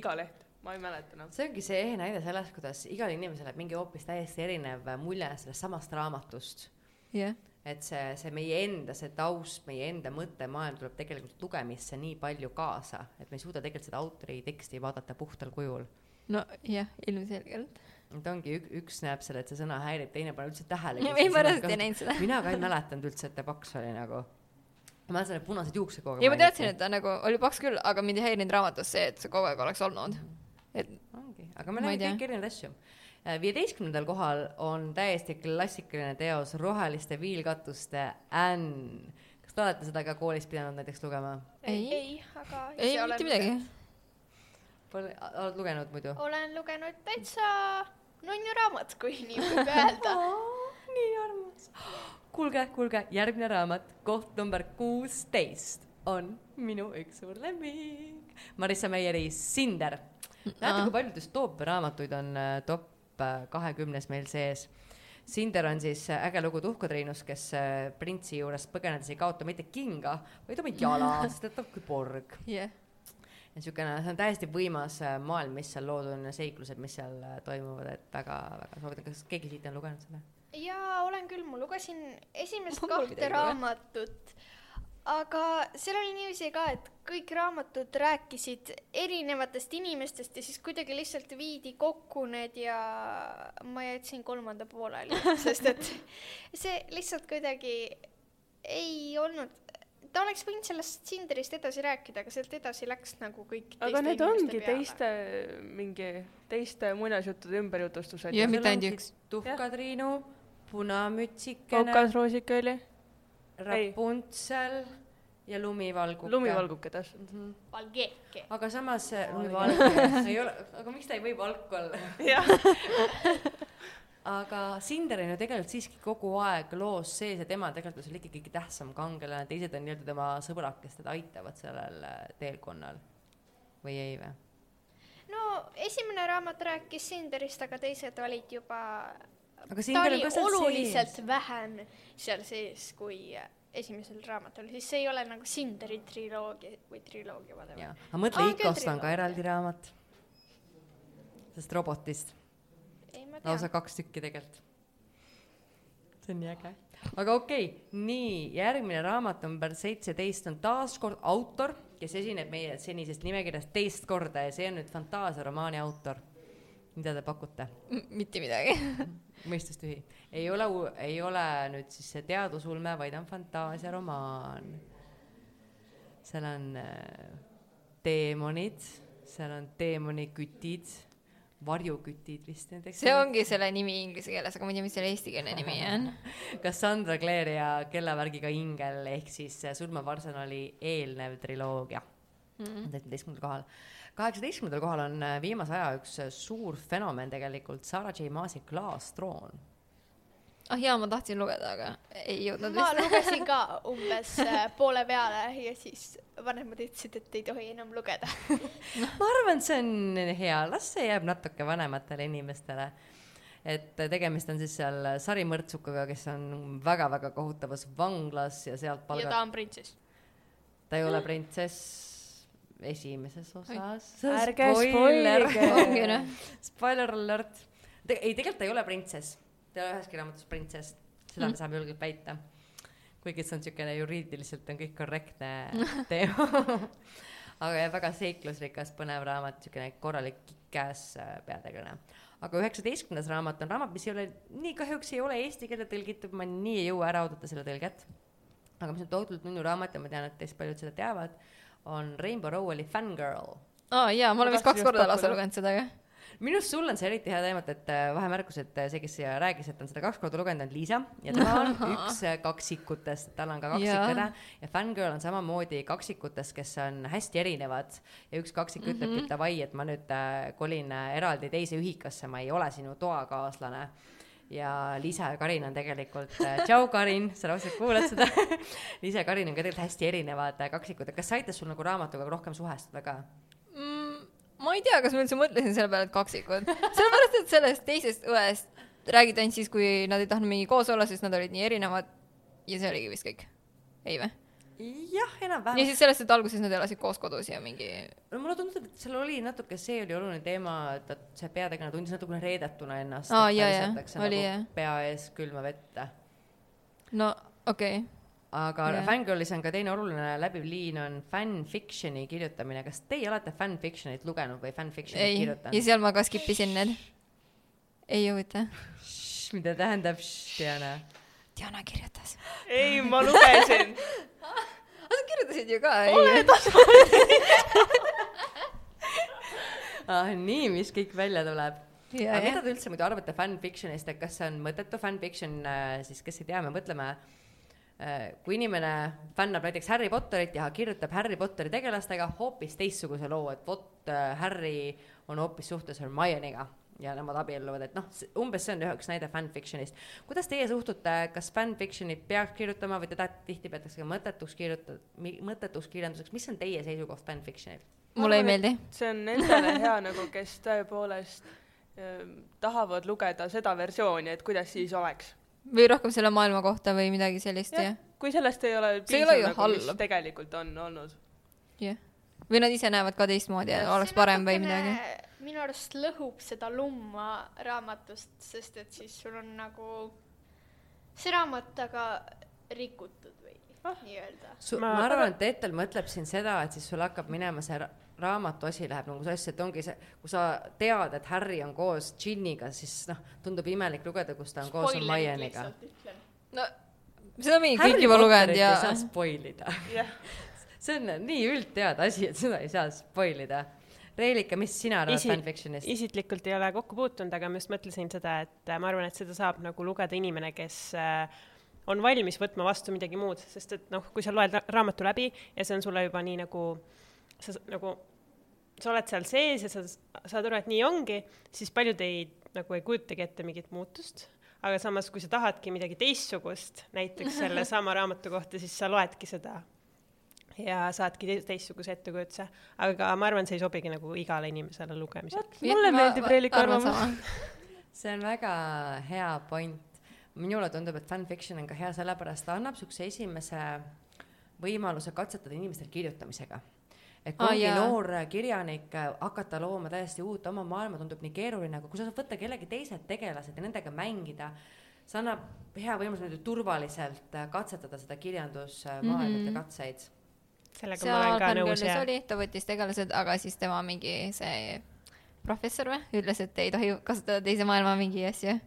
Speaker 2: iga leht, ma ei mäleta enam.
Speaker 1: see ongi see ehe näide sellest, kuidas igal inimesel jääb mingi hoopis täiesti erinev mulje sellest samast raamatust.
Speaker 3: jah,
Speaker 1: et see, see meie enda, see taust, meie enda mõttemaailm tuleb tegelikult lugemisse nii palju kaasa, et me ei suuda tegelikult seda autori teksti vaadata puhtal kujul
Speaker 3: nojah, ilmselgelt.
Speaker 1: Et ongi ük, üks näeb selle, et see sõna häirib, teine pole üldse tähele.
Speaker 3: ei, ma reaalselt ei näinud seda.
Speaker 1: mina ka ei mäletanud üldse, et ta paks oli nagu. ma mäletan, et punased juuksed kogu aeg.
Speaker 3: ei, ma teadsin, et ta nagu oli paks küll, aga mind ei häirinud raamatus see, et see kogu aeg oleks olnud. et
Speaker 1: ongi, aga me näeme kõiki erinevaid asju. viieteistkümnendal kohal on täiesti klassikaline teos Roheliste viilkatuste Ann. kas te olete seda ka koolis pidanud näiteks lugema?
Speaker 3: Ei.
Speaker 5: ei, aga
Speaker 3: ei mitte midagi.
Speaker 1: Pole, oled lugenud muidu?
Speaker 5: olen lugenud täitsa nunnu raamat, kui nii võib öelda.
Speaker 1: nii armas. kuulge, kuulge, järgmine raamat, koht number kuusteist on minu üks suur lemmik. Marissa Meieri Sinder. näete, kui palju düstoopiaraamatuid on äh, top äh, kahekümnes meil sees. Sinder on siis äh, äge lugu tuhkatriinust, kes printsi juurest põgenedes ei kaota mitte kinga, vaid oma jala, sest ta on küborg.
Speaker 3: jah,
Speaker 1: ja niisugune, see on täiesti võimas äh, maailm, mis seal loodud on ja seiklused, mis seal äh, toimuvad, et väga-väga soovitan, kas keegi siit on lugenud seda?
Speaker 5: jaa, olen küll, ma lugesin esimest
Speaker 3: Mul
Speaker 5: kahte raamatut, aga seal oli niiviisi ka, et kõik raamatud rääkisid erinevatest inimestest ja siis kuidagi lihtsalt viidi kokku need ja ma jätsin kolmanda pooleli, sest et see lihtsalt kuidagi ei olnud, ta oleks võinud sellest Cinderist edasi rääkida, aga sealt edasi läks nagu kõik
Speaker 2: aga need ongi teiste mingi teiste muinasjuttude ümberjutustused.
Speaker 3: Jah, mitte ainult üks.
Speaker 1: tuhkatriinu, punamütsikene,
Speaker 2: kokasroosike oli,
Speaker 1: Rapuntsel ja lumivalguke.
Speaker 2: lumivalguke täpselt.
Speaker 1: Mhm.
Speaker 5: Valgeke.
Speaker 1: aga samas see lumivalguke ei ole, aga miks ta ei või valk olla?
Speaker 2: jah,
Speaker 1: aga Sinder on ju tegelikult siiski kogu aeg loos sees ja tema tegelikult on seal ikkagi kõige tähtsam kangelane, teised on nii-öelda tema sõbrad, kes teda aitavad sellel äh, teekonnal. või ei või?
Speaker 5: no esimene raamat rääkis Cinderist, aga teised olid juba
Speaker 1: aga
Speaker 5: ta oli oluliselt
Speaker 1: sees.
Speaker 5: vähem seal sees kui äh, esimesel raamatul, siis see ei ole nagu Sinderi triloogia või triloogia, whatever.
Speaker 1: aga mõtle
Speaker 5: Aa,,
Speaker 1: Ikost on ka eraldi raamat. sellest robotist, lausa kaks tükki tegelikult. see on nii äge. aga okei okay,, nii, järgmine raamat number seitseteist on taas kord autor, kes esineb meie senisest nimekirjast teist korda ja see on nüüd fantaasiaromaani autor. mida te pakute?
Speaker 3: mitte midagi.
Speaker 1: mõistustühi. ei ole, ei ole nüüd siis see teadusulme, vaid on fantaasiaromaan. seal on äh, teemonid, seal on teemonikütid, varjukütid vist näiteks.
Speaker 3: see ongi selle nimi inglise keeles, aga ma ei tea, mis selle eestikeelne nimi on.
Speaker 1: Cassandra Clare ja Kellavärgiga ingel ehk siis Surmav arsenali eelnev triloogia
Speaker 3: Mm.
Speaker 1: seitsmeteistkümnendal kohal. kaheksateistkümnendal kohal on äh, viimase aja üks äh, suur fenomen tegelikult, Sarah J Maasi Klaastroon.
Speaker 3: ah jaa, ma tahtsin lugeda, aga ei jõudnud
Speaker 5: ma
Speaker 3: vist.
Speaker 5: lugesin ka umbes äh, poole peale ja siis vanemad ütlesid, et ei tohi enam lugeda.
Speaker 1: ma arvan, et see on hea, las see jääb natuke vanematele inimestele. et tegemist on siis seal sarimõrtsukaga, kes on väga-väga kohutavas vanglas ja sealt
Speaker 5: ja
Speaker 1: palgab,
Speaker 5: ta on printsess.
Speaker 1: ta ei ole printsess esimeses osas.
Speaker 2: Ärge spoilige.
Speaker 3: ongi noh,
Speaker 1: Spoiler alert. ei, tegelikult ta ei ole printsess, ta ei ole üheski raamatus printsess, seda
Speaker 3: Mm.
Speaker 1: saame julgelt väita. Kuigi see on niisugune juriidiliselt on kõik korrektne teema. aga jah, väga seiklusrikas, põnev raamat, niisugune korralik kick-ass äh, peategelane. aga üheksateistkümnes raamat on raamat, mis ei ole, nii kahjuks ei ole eesti keelde tõlgitud, ma nii ei jõua ära oodata selle tõlget. aga mis on tohutult nunnu raamat ja ma tean, et teist paljud seda teavad, on Rainbow Rowelli Fangirl
Speaker 3: aa jaa, ma olen vist kaks korda lausa lugenud seda ka.
Speaker 1: Minu arust sul on see eriti hea teemat, et äh, vahemärkus, et äh, see, kes siia rääkis, et on seda kaks korda lugenud, on Liisa. Ja tema on üks äh, kaksikutest, tal on ka kaksikõde ja Fangirl on samamoodi kaksikutest, kes on hästi erinevad. Ja üks kaksik mm -hmm. ütlebki, et davai, et ma nüüd kolin eraldi teise ühikasse, ma ei ole sinu toakaaslane. Ja Liisa ja Karin on tegelikult, tšau Karin, sa raudselt kuulad seda. Liisa ja Karin on ka tegelikult hästi erinevad kaksikud, kas see aitas sul nagu raamatuga rohkem suhestuda ka?
Speaker 3: Ma ei tea, kas ma üldse mõtlesin selle peale, et kaksikud, sellepärast et sellest teisest õest räägiti ainult siis, kui nad ei tahtnud mingi koos olla, sest nad olid nii erinevad ja see oligi vist kõik. ei või?
Speaker 1: jah, enam-vähem
Speaker 3: ja. siis sellest, et alguses nad elasid koos kodus ja mingi
Speaker 1: no mulle tundub, et seal oli natuke, see oli oluline teema, et see peategelane tundis natukene reedetuna ennast.
Speaker 3: Aa, jaa, jaa, oli, jah.
Speaker 1: pea ees külma vette.
Speaker 3: no okei okay.,
Speaker 1: aga yeah. Fangirlis on ka teine oluline läbiv liin on fanfiction'i kirjutamine. kas teie olete fanfiction'it lugenud või fanfiction'it
Speaker 3: ei, ja
Speaker 1: kirjutanud?
Speaker 3: seal ma ka skip isin need. ei huvita.
Speaker 1: mida tähendab Diana?
Speaker 3: Diana kirjutas.
Speaker 2: ei, ma lugesin.
Speaker 3: aga sa kirjutasid ju ka, ei?
Speaker 1: ah, nii, mis kõik välja tuleb
Speaker 3: ja,
Speaker 1: aga mida
Speaker 3: jah.
Speaker 1: te üldse muidu arvate fanfictionist, et kas see on mõttetu fanfiction, siis kes ei tea, me mõtleme, kui inimene fännab näiteks Harry Potterit ja kirjutab Harry Potteri tegelastega hoopis teistsuguse loo, et vot äh, Harry on hoopis suhtes Hermione'iga ja nemad abielluvad, et noh, umbes see on üks näide fanfictionist. kuidas teie suhtute, kas fanfictionit peaks kirjutama või teda tihti peetakse mõttetuks kirjuta-, mõttetuks kirjanduseks, mis on teie seisukoht fanfictionil?
Speaker 3: mulle ei meeldi.
Speaker 2: see on nendele hea nagu, kes tõepoolest ähm, tahavad lugeda seda versiooni, et kuidas siis oleks.
Speaker 3: Või rohkem selle maailma kohta või midagi sellist,
Speaker 2: jah
Speaker 3: jah.
Speaker 2: kui sellest ei ole piisav nagu, mis tegelikult on olnud.
Speaker 3: jah. või nad ise näevad ka teistmoodi ja oleks parem või midagi.
Speaker 5: minu arust lõhub seda lumma raamatust, sest et siis sul on nagu see raamat aga rikutud. nii-öelda.
Speaker 1: ma, arvan, et Ettel mõtleb siin seda, et siis sul hakkab minema see ra- raamatu asi läheb nagu sassi, et ongi see, kui sa tead, et Harry on koos Ginniga, siis noh, tundub imelik lugeda, kus ta on koos Hermione'iga.
Speaker 3: no seda on mingi kõik juba lugenud ja
Speaker 1: ei saa spoil ida.
Speaker 2: jah,
Speaker 1: see on nii üldteada asi, et seda ei saa spoil ida. Reelika, mis sina arvad
Speaker 4: Isi-
Speaker 1: fanfictionist?
Speaker 4: isiklikult ei ole kokku puutunud, aga ma just mõtlesin seda, et äh, ma arvan, et seda saab nagu lugeda inimene, kes äh, on valmis võtma vastu midagi muud, sest et noh, kui sa loed ra- raamatu läbi ja see on sulle juba nii nagu, sa nagu, sa oled seal sees ja sa saad aru, et nii ongi, siis paljud ei, nagu ei kujutagi ette mingit muutust. aga samas, kui sa tahadki midagi teistsugust, näiteks sellesama raamatu kohta, siis sa loedki seda ja saadki te- teistsuguse ettekujutuse, aga ma arvan, see ei sobigi nagu igale inimesele lugemisel.
Speaker 2: mulle meeldib Reelika arvamus.
Speaker 1: see on väga hea point. Minule tundub, et fanfiction on ka hea sellepärast, ta annab siukse esimese võimaluse katsetada inimestel kirjutamisega. et kui ongi
Speaker 3: jaa.
Speaker 1: noor kirjanik äh, hakata looma täiesti uut oma maailma, tundub nii keeruline, aga kui sa saad võtta kellegi teised tegelased ja nendega mängida, see annab hea võimaluse niimoodi turvaliselt äh, katsetada seda kirjandusmaailma mm
Speaker 3: Mhm.
Speaker 1: -hmm. ja katseid.
Speaker 4: sellega ma olen ka nõus jah.
Speaker 3: oli, ta võttis tegelased, aga siis tema mingi see professor või, ütles, et ei tohi kasutada teise maailma mingi asju.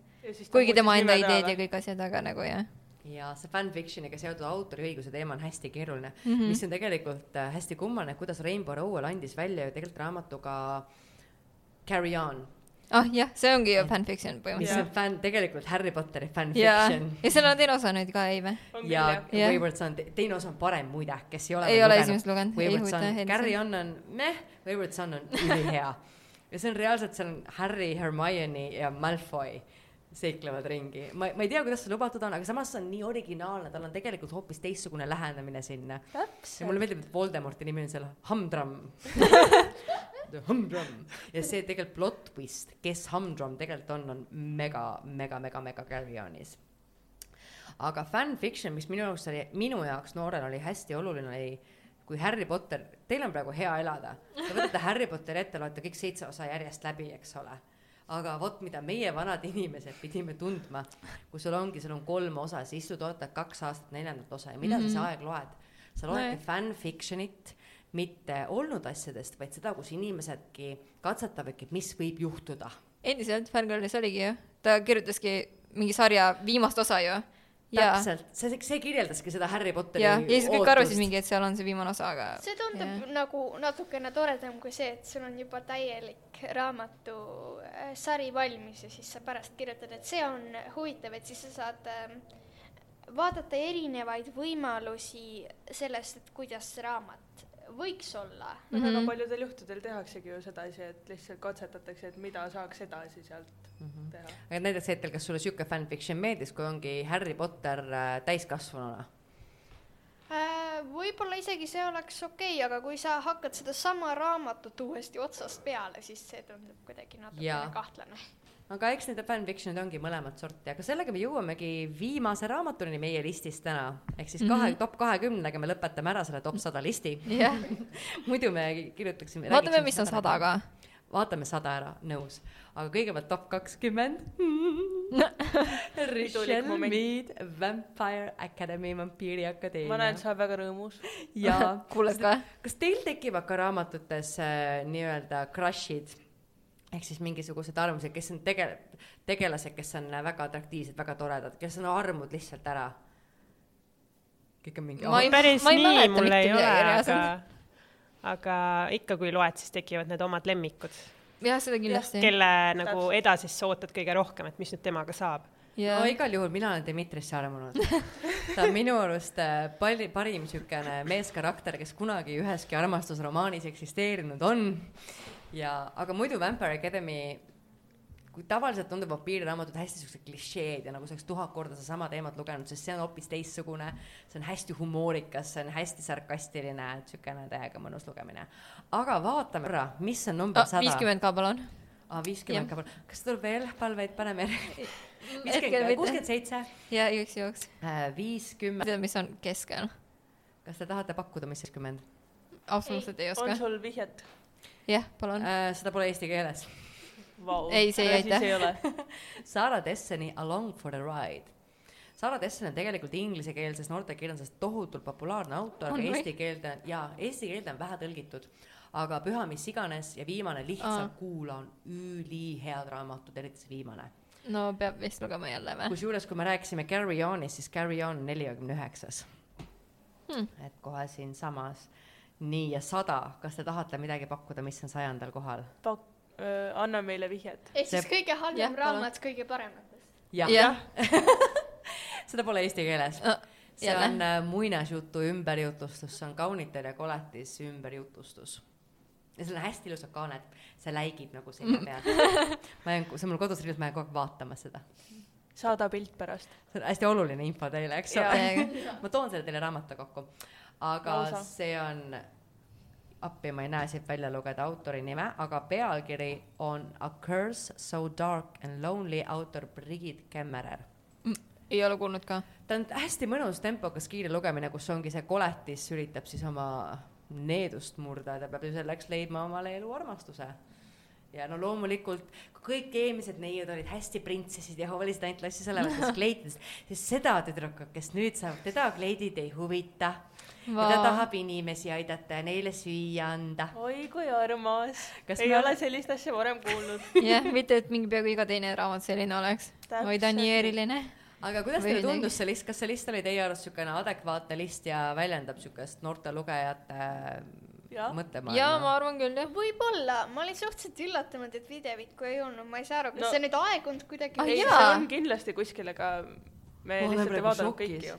Speaker 3: Kuigi tema enda ideed ja kõik asjad, aga nagu jah.
Speaker 1: ja see fanfictioniga seotud autoriõiguse teema on hästi keeruline mm. -hmm. mis on tegelikult äh, hästi kummaline, kuidas Rainbow Rowell andis välja ju tegelikult raamatuga Carry On,
Speaker 3: ah jah, see ongi ju fanfiction
Speaker 1: mis
Speaker 3: põhimõtteliselt.
Speaker 1: on fänn, tegelikult Harry Potteri fanfiction.
Speaker 3: ja seal on teine osa nüüd ka, ei või?
Speaker 1: ja
Speaker 3: Jah.
Speaker 1: Wayward Son, teine osa on parem muide, kes ei ole
Speaker 3: ei ole esimest lugenud, ei
Speaker 1: Wayward Son, Carry On on meh, Wayward Son on ülihea. ja see on reaalselt, seal on Harry, Hermione ja Malfoy seiklevad ringi. ma, ma ei tea, kuidas see lubatud on, aga samas see on nii originaalne, tal on tegelikult hoopis teistsugune lähenemine sinna. ja mulle meeldib, et Voldemorti nimi on seal Humdrum. Humdrum ja see tegelikult plot twist, kes Humdrum tegelikult on, on mega, mega, mega, mega Carry Onis aga fanfiction, mis minu jaoks oli, minu jaoks noorena oli hästi oluline, oli kui Harry Potter, teil on praegu hea elada, te võtate Harry Potteri ette, loete kõik seitse osa järjest läbi, eks ole. Aga vot, mida meie vanad inimesed pidime tundma, kui sul ongi, sul on kolm osa, siis istud, ootad kaks aastat neljandat osa ja mida mm -hmm. sa see aeg loed? sa loedki
Speaker 3: Nojah.
Speaker 1: fanfictionit, mitte olnud asjadest, vaid seda, kus inimesedki katsetavadki, mis võib juhtuda
Speaker 3: endiselt Fangirlis oligi ju, ta kirjutaski mingi sarja viimast osa ju. ja,
Speaker 1: täpselt, see, see kirjeldaski seda Harry Potteri
Speaker 3: ja, ja siis kõik arvasid mingi, et seal on see viimane osa, aga
Speaker 5: see tundub yeah. nagu natukene toredam kui see, et sul on juba täielik raamatu äh, sari valmis ja siis sa pärast kirjutad, et see on huvitav, et siis sa saad ähm, vaadata erinevaid võimalusi sellest, et kuidas see raamat võiks olla.
Speaker 2: väga
Speaker 3: Mhm.
Speaker 2: paljudel juhtudel tehaksegi ju sedasi, et lihtsalt katsetatakse, et mida saaks edasi sealt
Speaker 1: Mhm.
Speaker 2: teha.
Speaker 1: aga näiteks hetkel, kas sulle sihuke fanfiction meeldis, kui ongi Harry Potter äh, täiskasvanuna?
Speaker 5: Äh, võib-olla isegi see oleks okei okay,, aga kui sa hakkad sedasama raamatut uuesti otsast peale, siis see tundub kuidagi natukene kahtlane.
Speaker 1: Aga eks need fanfiction'id ongi mõlemat sorti, aga sellega me jõuamegi viimase raamatuni meie listis täna. ehk siis kahe mm, -hmm. top kahekümnega me lõpetame ära selle top sada listi.
Speaker 3: jah,
Speaker 1: muidu me kirjutaksime.
Speaker 3: vaatame, mis on sada. ka.
Speaker 1: vaatame sada ära, nõus. aga kõigepealt top kakskümmend. Richel
Speaker 2: moment.
Speaker 1: Mead, Vampire Academy, Vampiiri
Speaker 2: ma näen,
Speaker 1: Akadeemia
Speaker 2: sa oled väga rõõmus.
Speaker 1: jaa
Speaker 3: kuuled ka?
Speaker 1: kas teil tekivad ka raamatutes äh, nii-öelda crush'id ehk siis mingisugused arvamused, kes on tege-, tegelased, kes on väga atraktiivsed, väga toredad, kes on armud lihtsalt ära? kõik on mingi
Speaker 3: Ma ei-
Speaker 4: päris
Speaker 3: ma ei
Speaker 4: nii mul
Speaker 3: mitte
Speaker 4: ei ole, aga aga ikka, kui loed, siis tekivad need omad lemmikud,
Speaker 3: jah, seda kindlasti.
Speaker 4: kelle nagu edasisse ootad kõige rohkem, et mis nüüd temaga saab.
Speaker 3: ja
Speaker 1: no igal juhul mina olen Dmitrisse armunud. ta on minu arust äh, pali-, parim niisugune meeskarakter, kes kunagi üheski armastusromaanis eksisteerinud on. ja, aga muidu Vampire Academy, kui tavaliselt tundub vampiiriraamatud hästi siuksed klišeed ja nagu sa oleks tuhat korda sedasama teemat lugenud, sest see on hoopis teistsugune. see on hästi humoorikas, see on hästi sarkastiline, niisugune täiega mõnus lugemine. aga vaatame korra, mis on number sada.
Speaker 3: Ah, viiskümmend ka palun.
Speaker 1: aa, viiskümmend ka palun. kas tuleb veel palveid, paneme viiskümmend,
Speaker 3: mitte.
Speaker 1: kuuskümmend seitse,
Speaker 3: ja igaks juhuks.
Speaker 1: viiskümmend.
Speaker 3: tead, mis on keskel?
Speaker 1: kas te tahate pakkuda, mis viiskümmend?
Speaker 3: absoluutselt ei
Speaker 2: on
Speaker 3: oska.
Speaker 2: sul vihjet?
Speaker 3: jah, palun.
Speaker 1: seda pole eesti keeles.
Speaker 2: Vau.
Speaker 3: Ei, see ei aita.
Speaker 2: ei ole.
Speaker 1: Sara Desseni Along for the ride. Sara Dessen on tegelikult inglisekeelses noortekirjanduses tohutult populaarne autor, aga eesti keelde, jaa, eesti keelde on vähe tõlgitud. aga Püha mis iganes ja viimane lihtsalt
Speaker 3: Aa.
Speaker 1: kuula on ülihead raamatud, eriti see viimane.
Speaker 3: no peab vist lugema jälle või?
Speaker 1: kusjuures, kui me rääkisime Carry On'ist, siis Carry On neljakümne üheksas.
Speaker 3: Hmm.
Speaker 1: et kohe siinsamas. nii, ja sada, kas te tahate midagi pakkuda, mis on sajandal kohal?
Speaker 2: Pak-, anna meile vihjet.
Speaker 5: ehk siis kõige halvem raamat kõige parematest.
Speaker 1: jah
Speaker 3: jah,
Speaker 1: seda pole eesti keeles
Speaker 3: Ah,
Speaker 1: see
Speaker 3: jälle.
Speaker 1: on äh, muinasjutu ümberjutustus, see on Kaunitel ja koletis ümberjutustus. ja seal on hästi ilusad kaaned, see läigib nagu seina peal. ma jään, see on mul kodus riius, ma jään kogu aeg vaatama seda.
Speaker 2: Saada pilt pärast.
Speaker 1: see on hästi oluline info teile, eks ole. ma toon selle teile raamatu kokku. aga
Speaker 2: Lausa.
Speaker 1: see on appi ma ei näe siit välja lugeda autori nime, aga pealkiri on A curse so dark and lonely autor Brigitte Kemmerer.
Speaker 3: ei ole kuulnud ka.
Speaker 1: ta on hästi mõnus tempokas kiire lugemine, kus ongi see koletis üritab siis oma needust murda ta peab ju selleks leidma omale eluarmastuse. Ja no loomulikult, kui kõik eelmised neiud olid hästi printsessid ja hoolisid ainult klassi olevatest kleitidest, siis seda tüdrukut, kes nüüd saab, teda kleidid ei huvita. ja ta tahab inimesi aidata ja neile süüa anda.
Speaker 2: oi kui armas.
Speaker 1: Kas
Speaker 2: ei
Speaker 1: me-
Speaker 2: ole sellist asja varem kuulnud.
Speaker 3: jah, mitte et mingi peaaegu iga teine raamat selline oleks. oi, ta on nii eriline.
Speaker 1: aga kuidas teile tundus see list, kas see list oli teie arust niisugune adekvaatne list ja väljendab niisugust noorte lugejate
Speaker 2: Jah.
Speaker 1: mõttemaailma?
Speaker 3: jaa, ma arvan küll, jah.
Speaker 5: võib-olla, ma olin suhteliselt üllatunud, et videovikku ei olnud, ma ei saa aru, kas
Speaker 2: No-
Speaker 5: see nüüd aegunud kuidagi
Speaker 3: Ah,
Speaker 2: ei, see on kindlasti kuskil, aga me
Speaker 1: Ma
Speaker 2: lihtsalt ei vaadanud kõiki ju.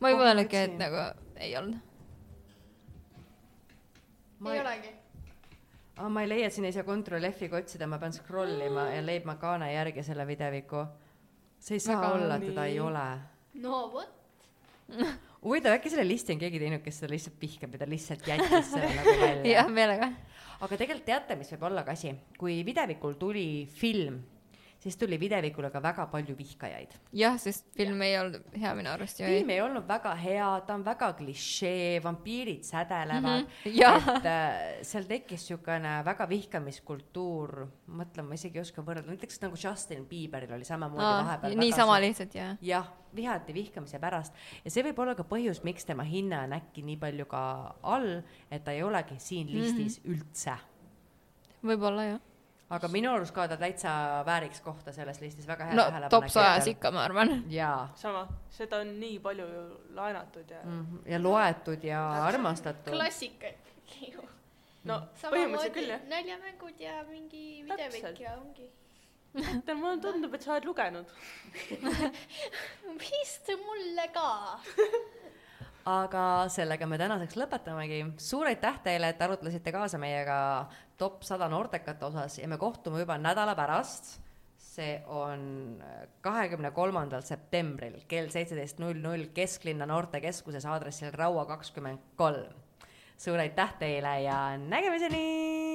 Speaker 3: ma ei
Speaker 1: Oh,
Speaker 3: mõelnudki, et nagu ei olnud.
Speaker 1: ma
Speaker 5: ei olegi.
Speaker 1: ah,. ma ei leia, et siin ei saa Ctrl F-iga otsida, ma pean scroll ima ja leidma kaane järgi selle videoviku. see ei saa
Speaker 3: Väga
Speaker 1: olla, teda ei ole.
Speaker 5: no vot,
Speaker 1: huvitav, äkki selle listi on keegi teinud, kes seda lihtsalt vihkab ja ta lihtsalt jättis selle nagu välja
Speaker 3: jah,. meelega.
Speaker 1: aga tegelikult teate, mis võib olla ka asi, kui videovikul tuli film, siis tuli videovikule ka väga palju vihkajaid.
Speaker 3: jah, sest film ei olnud hea minu arust ju.
Speaker 1: film ei olnud väga hea, ta on väga klišee, vampiirid sädelevad mm. -hmm. et äh, seal tekkis niisugune väga vihkamiskultuur, mõtlen, ma isegi ei oska võrrelda, näiteks nagu Justin Bieberil oli samamoodi vahepeal.
Speaker 3: niisama lihtsalt jah.
Speaker 1: jah, vihati vihkamise pärast ja see võib olla ka põhjus, miks tema hinne on äkki nii palju ka all, et ta ei olegi siin listis mm -hmm. üldse.
Speaker 3: võib-olla jah.
Speaker 1: Aga minu arust ka ta täitsa vääriks kohta selles listis, väga hea
Speaker 3: no
Speaker 1: tähelepanek
Speaker 3: top sajas ikka, ma arvan.
Speaker 1: jaa
Speaker 2: sama, seda on nii palju ju laenatud ja
Speaker 1: mm, -hmm. ja loetud ja armastatud.
Speaker 5: klassika ikkagi ju.
Speaker 2: no põhimõtteliselt küll jah.
Speaker 5: naljamängud ja mingi videovik ja ongi.
Speaker 2: tead, mulle tundub, et sa oled lugenud.
Speaker 5: vist mulle ka.
Speaker 1: aga sellega me tänaseks lõpetamegi. suur aitäh teile, et arutlesite kaasa meiega top sada noortekate osas ja me kohtume juba nädala pärast. see on kahekümne kolmandal septembril kell seitseteist null null Kesklinna noortekeskuses aadressil Raua kakskümmend kolm. suur aitäh teile ja nägemiseni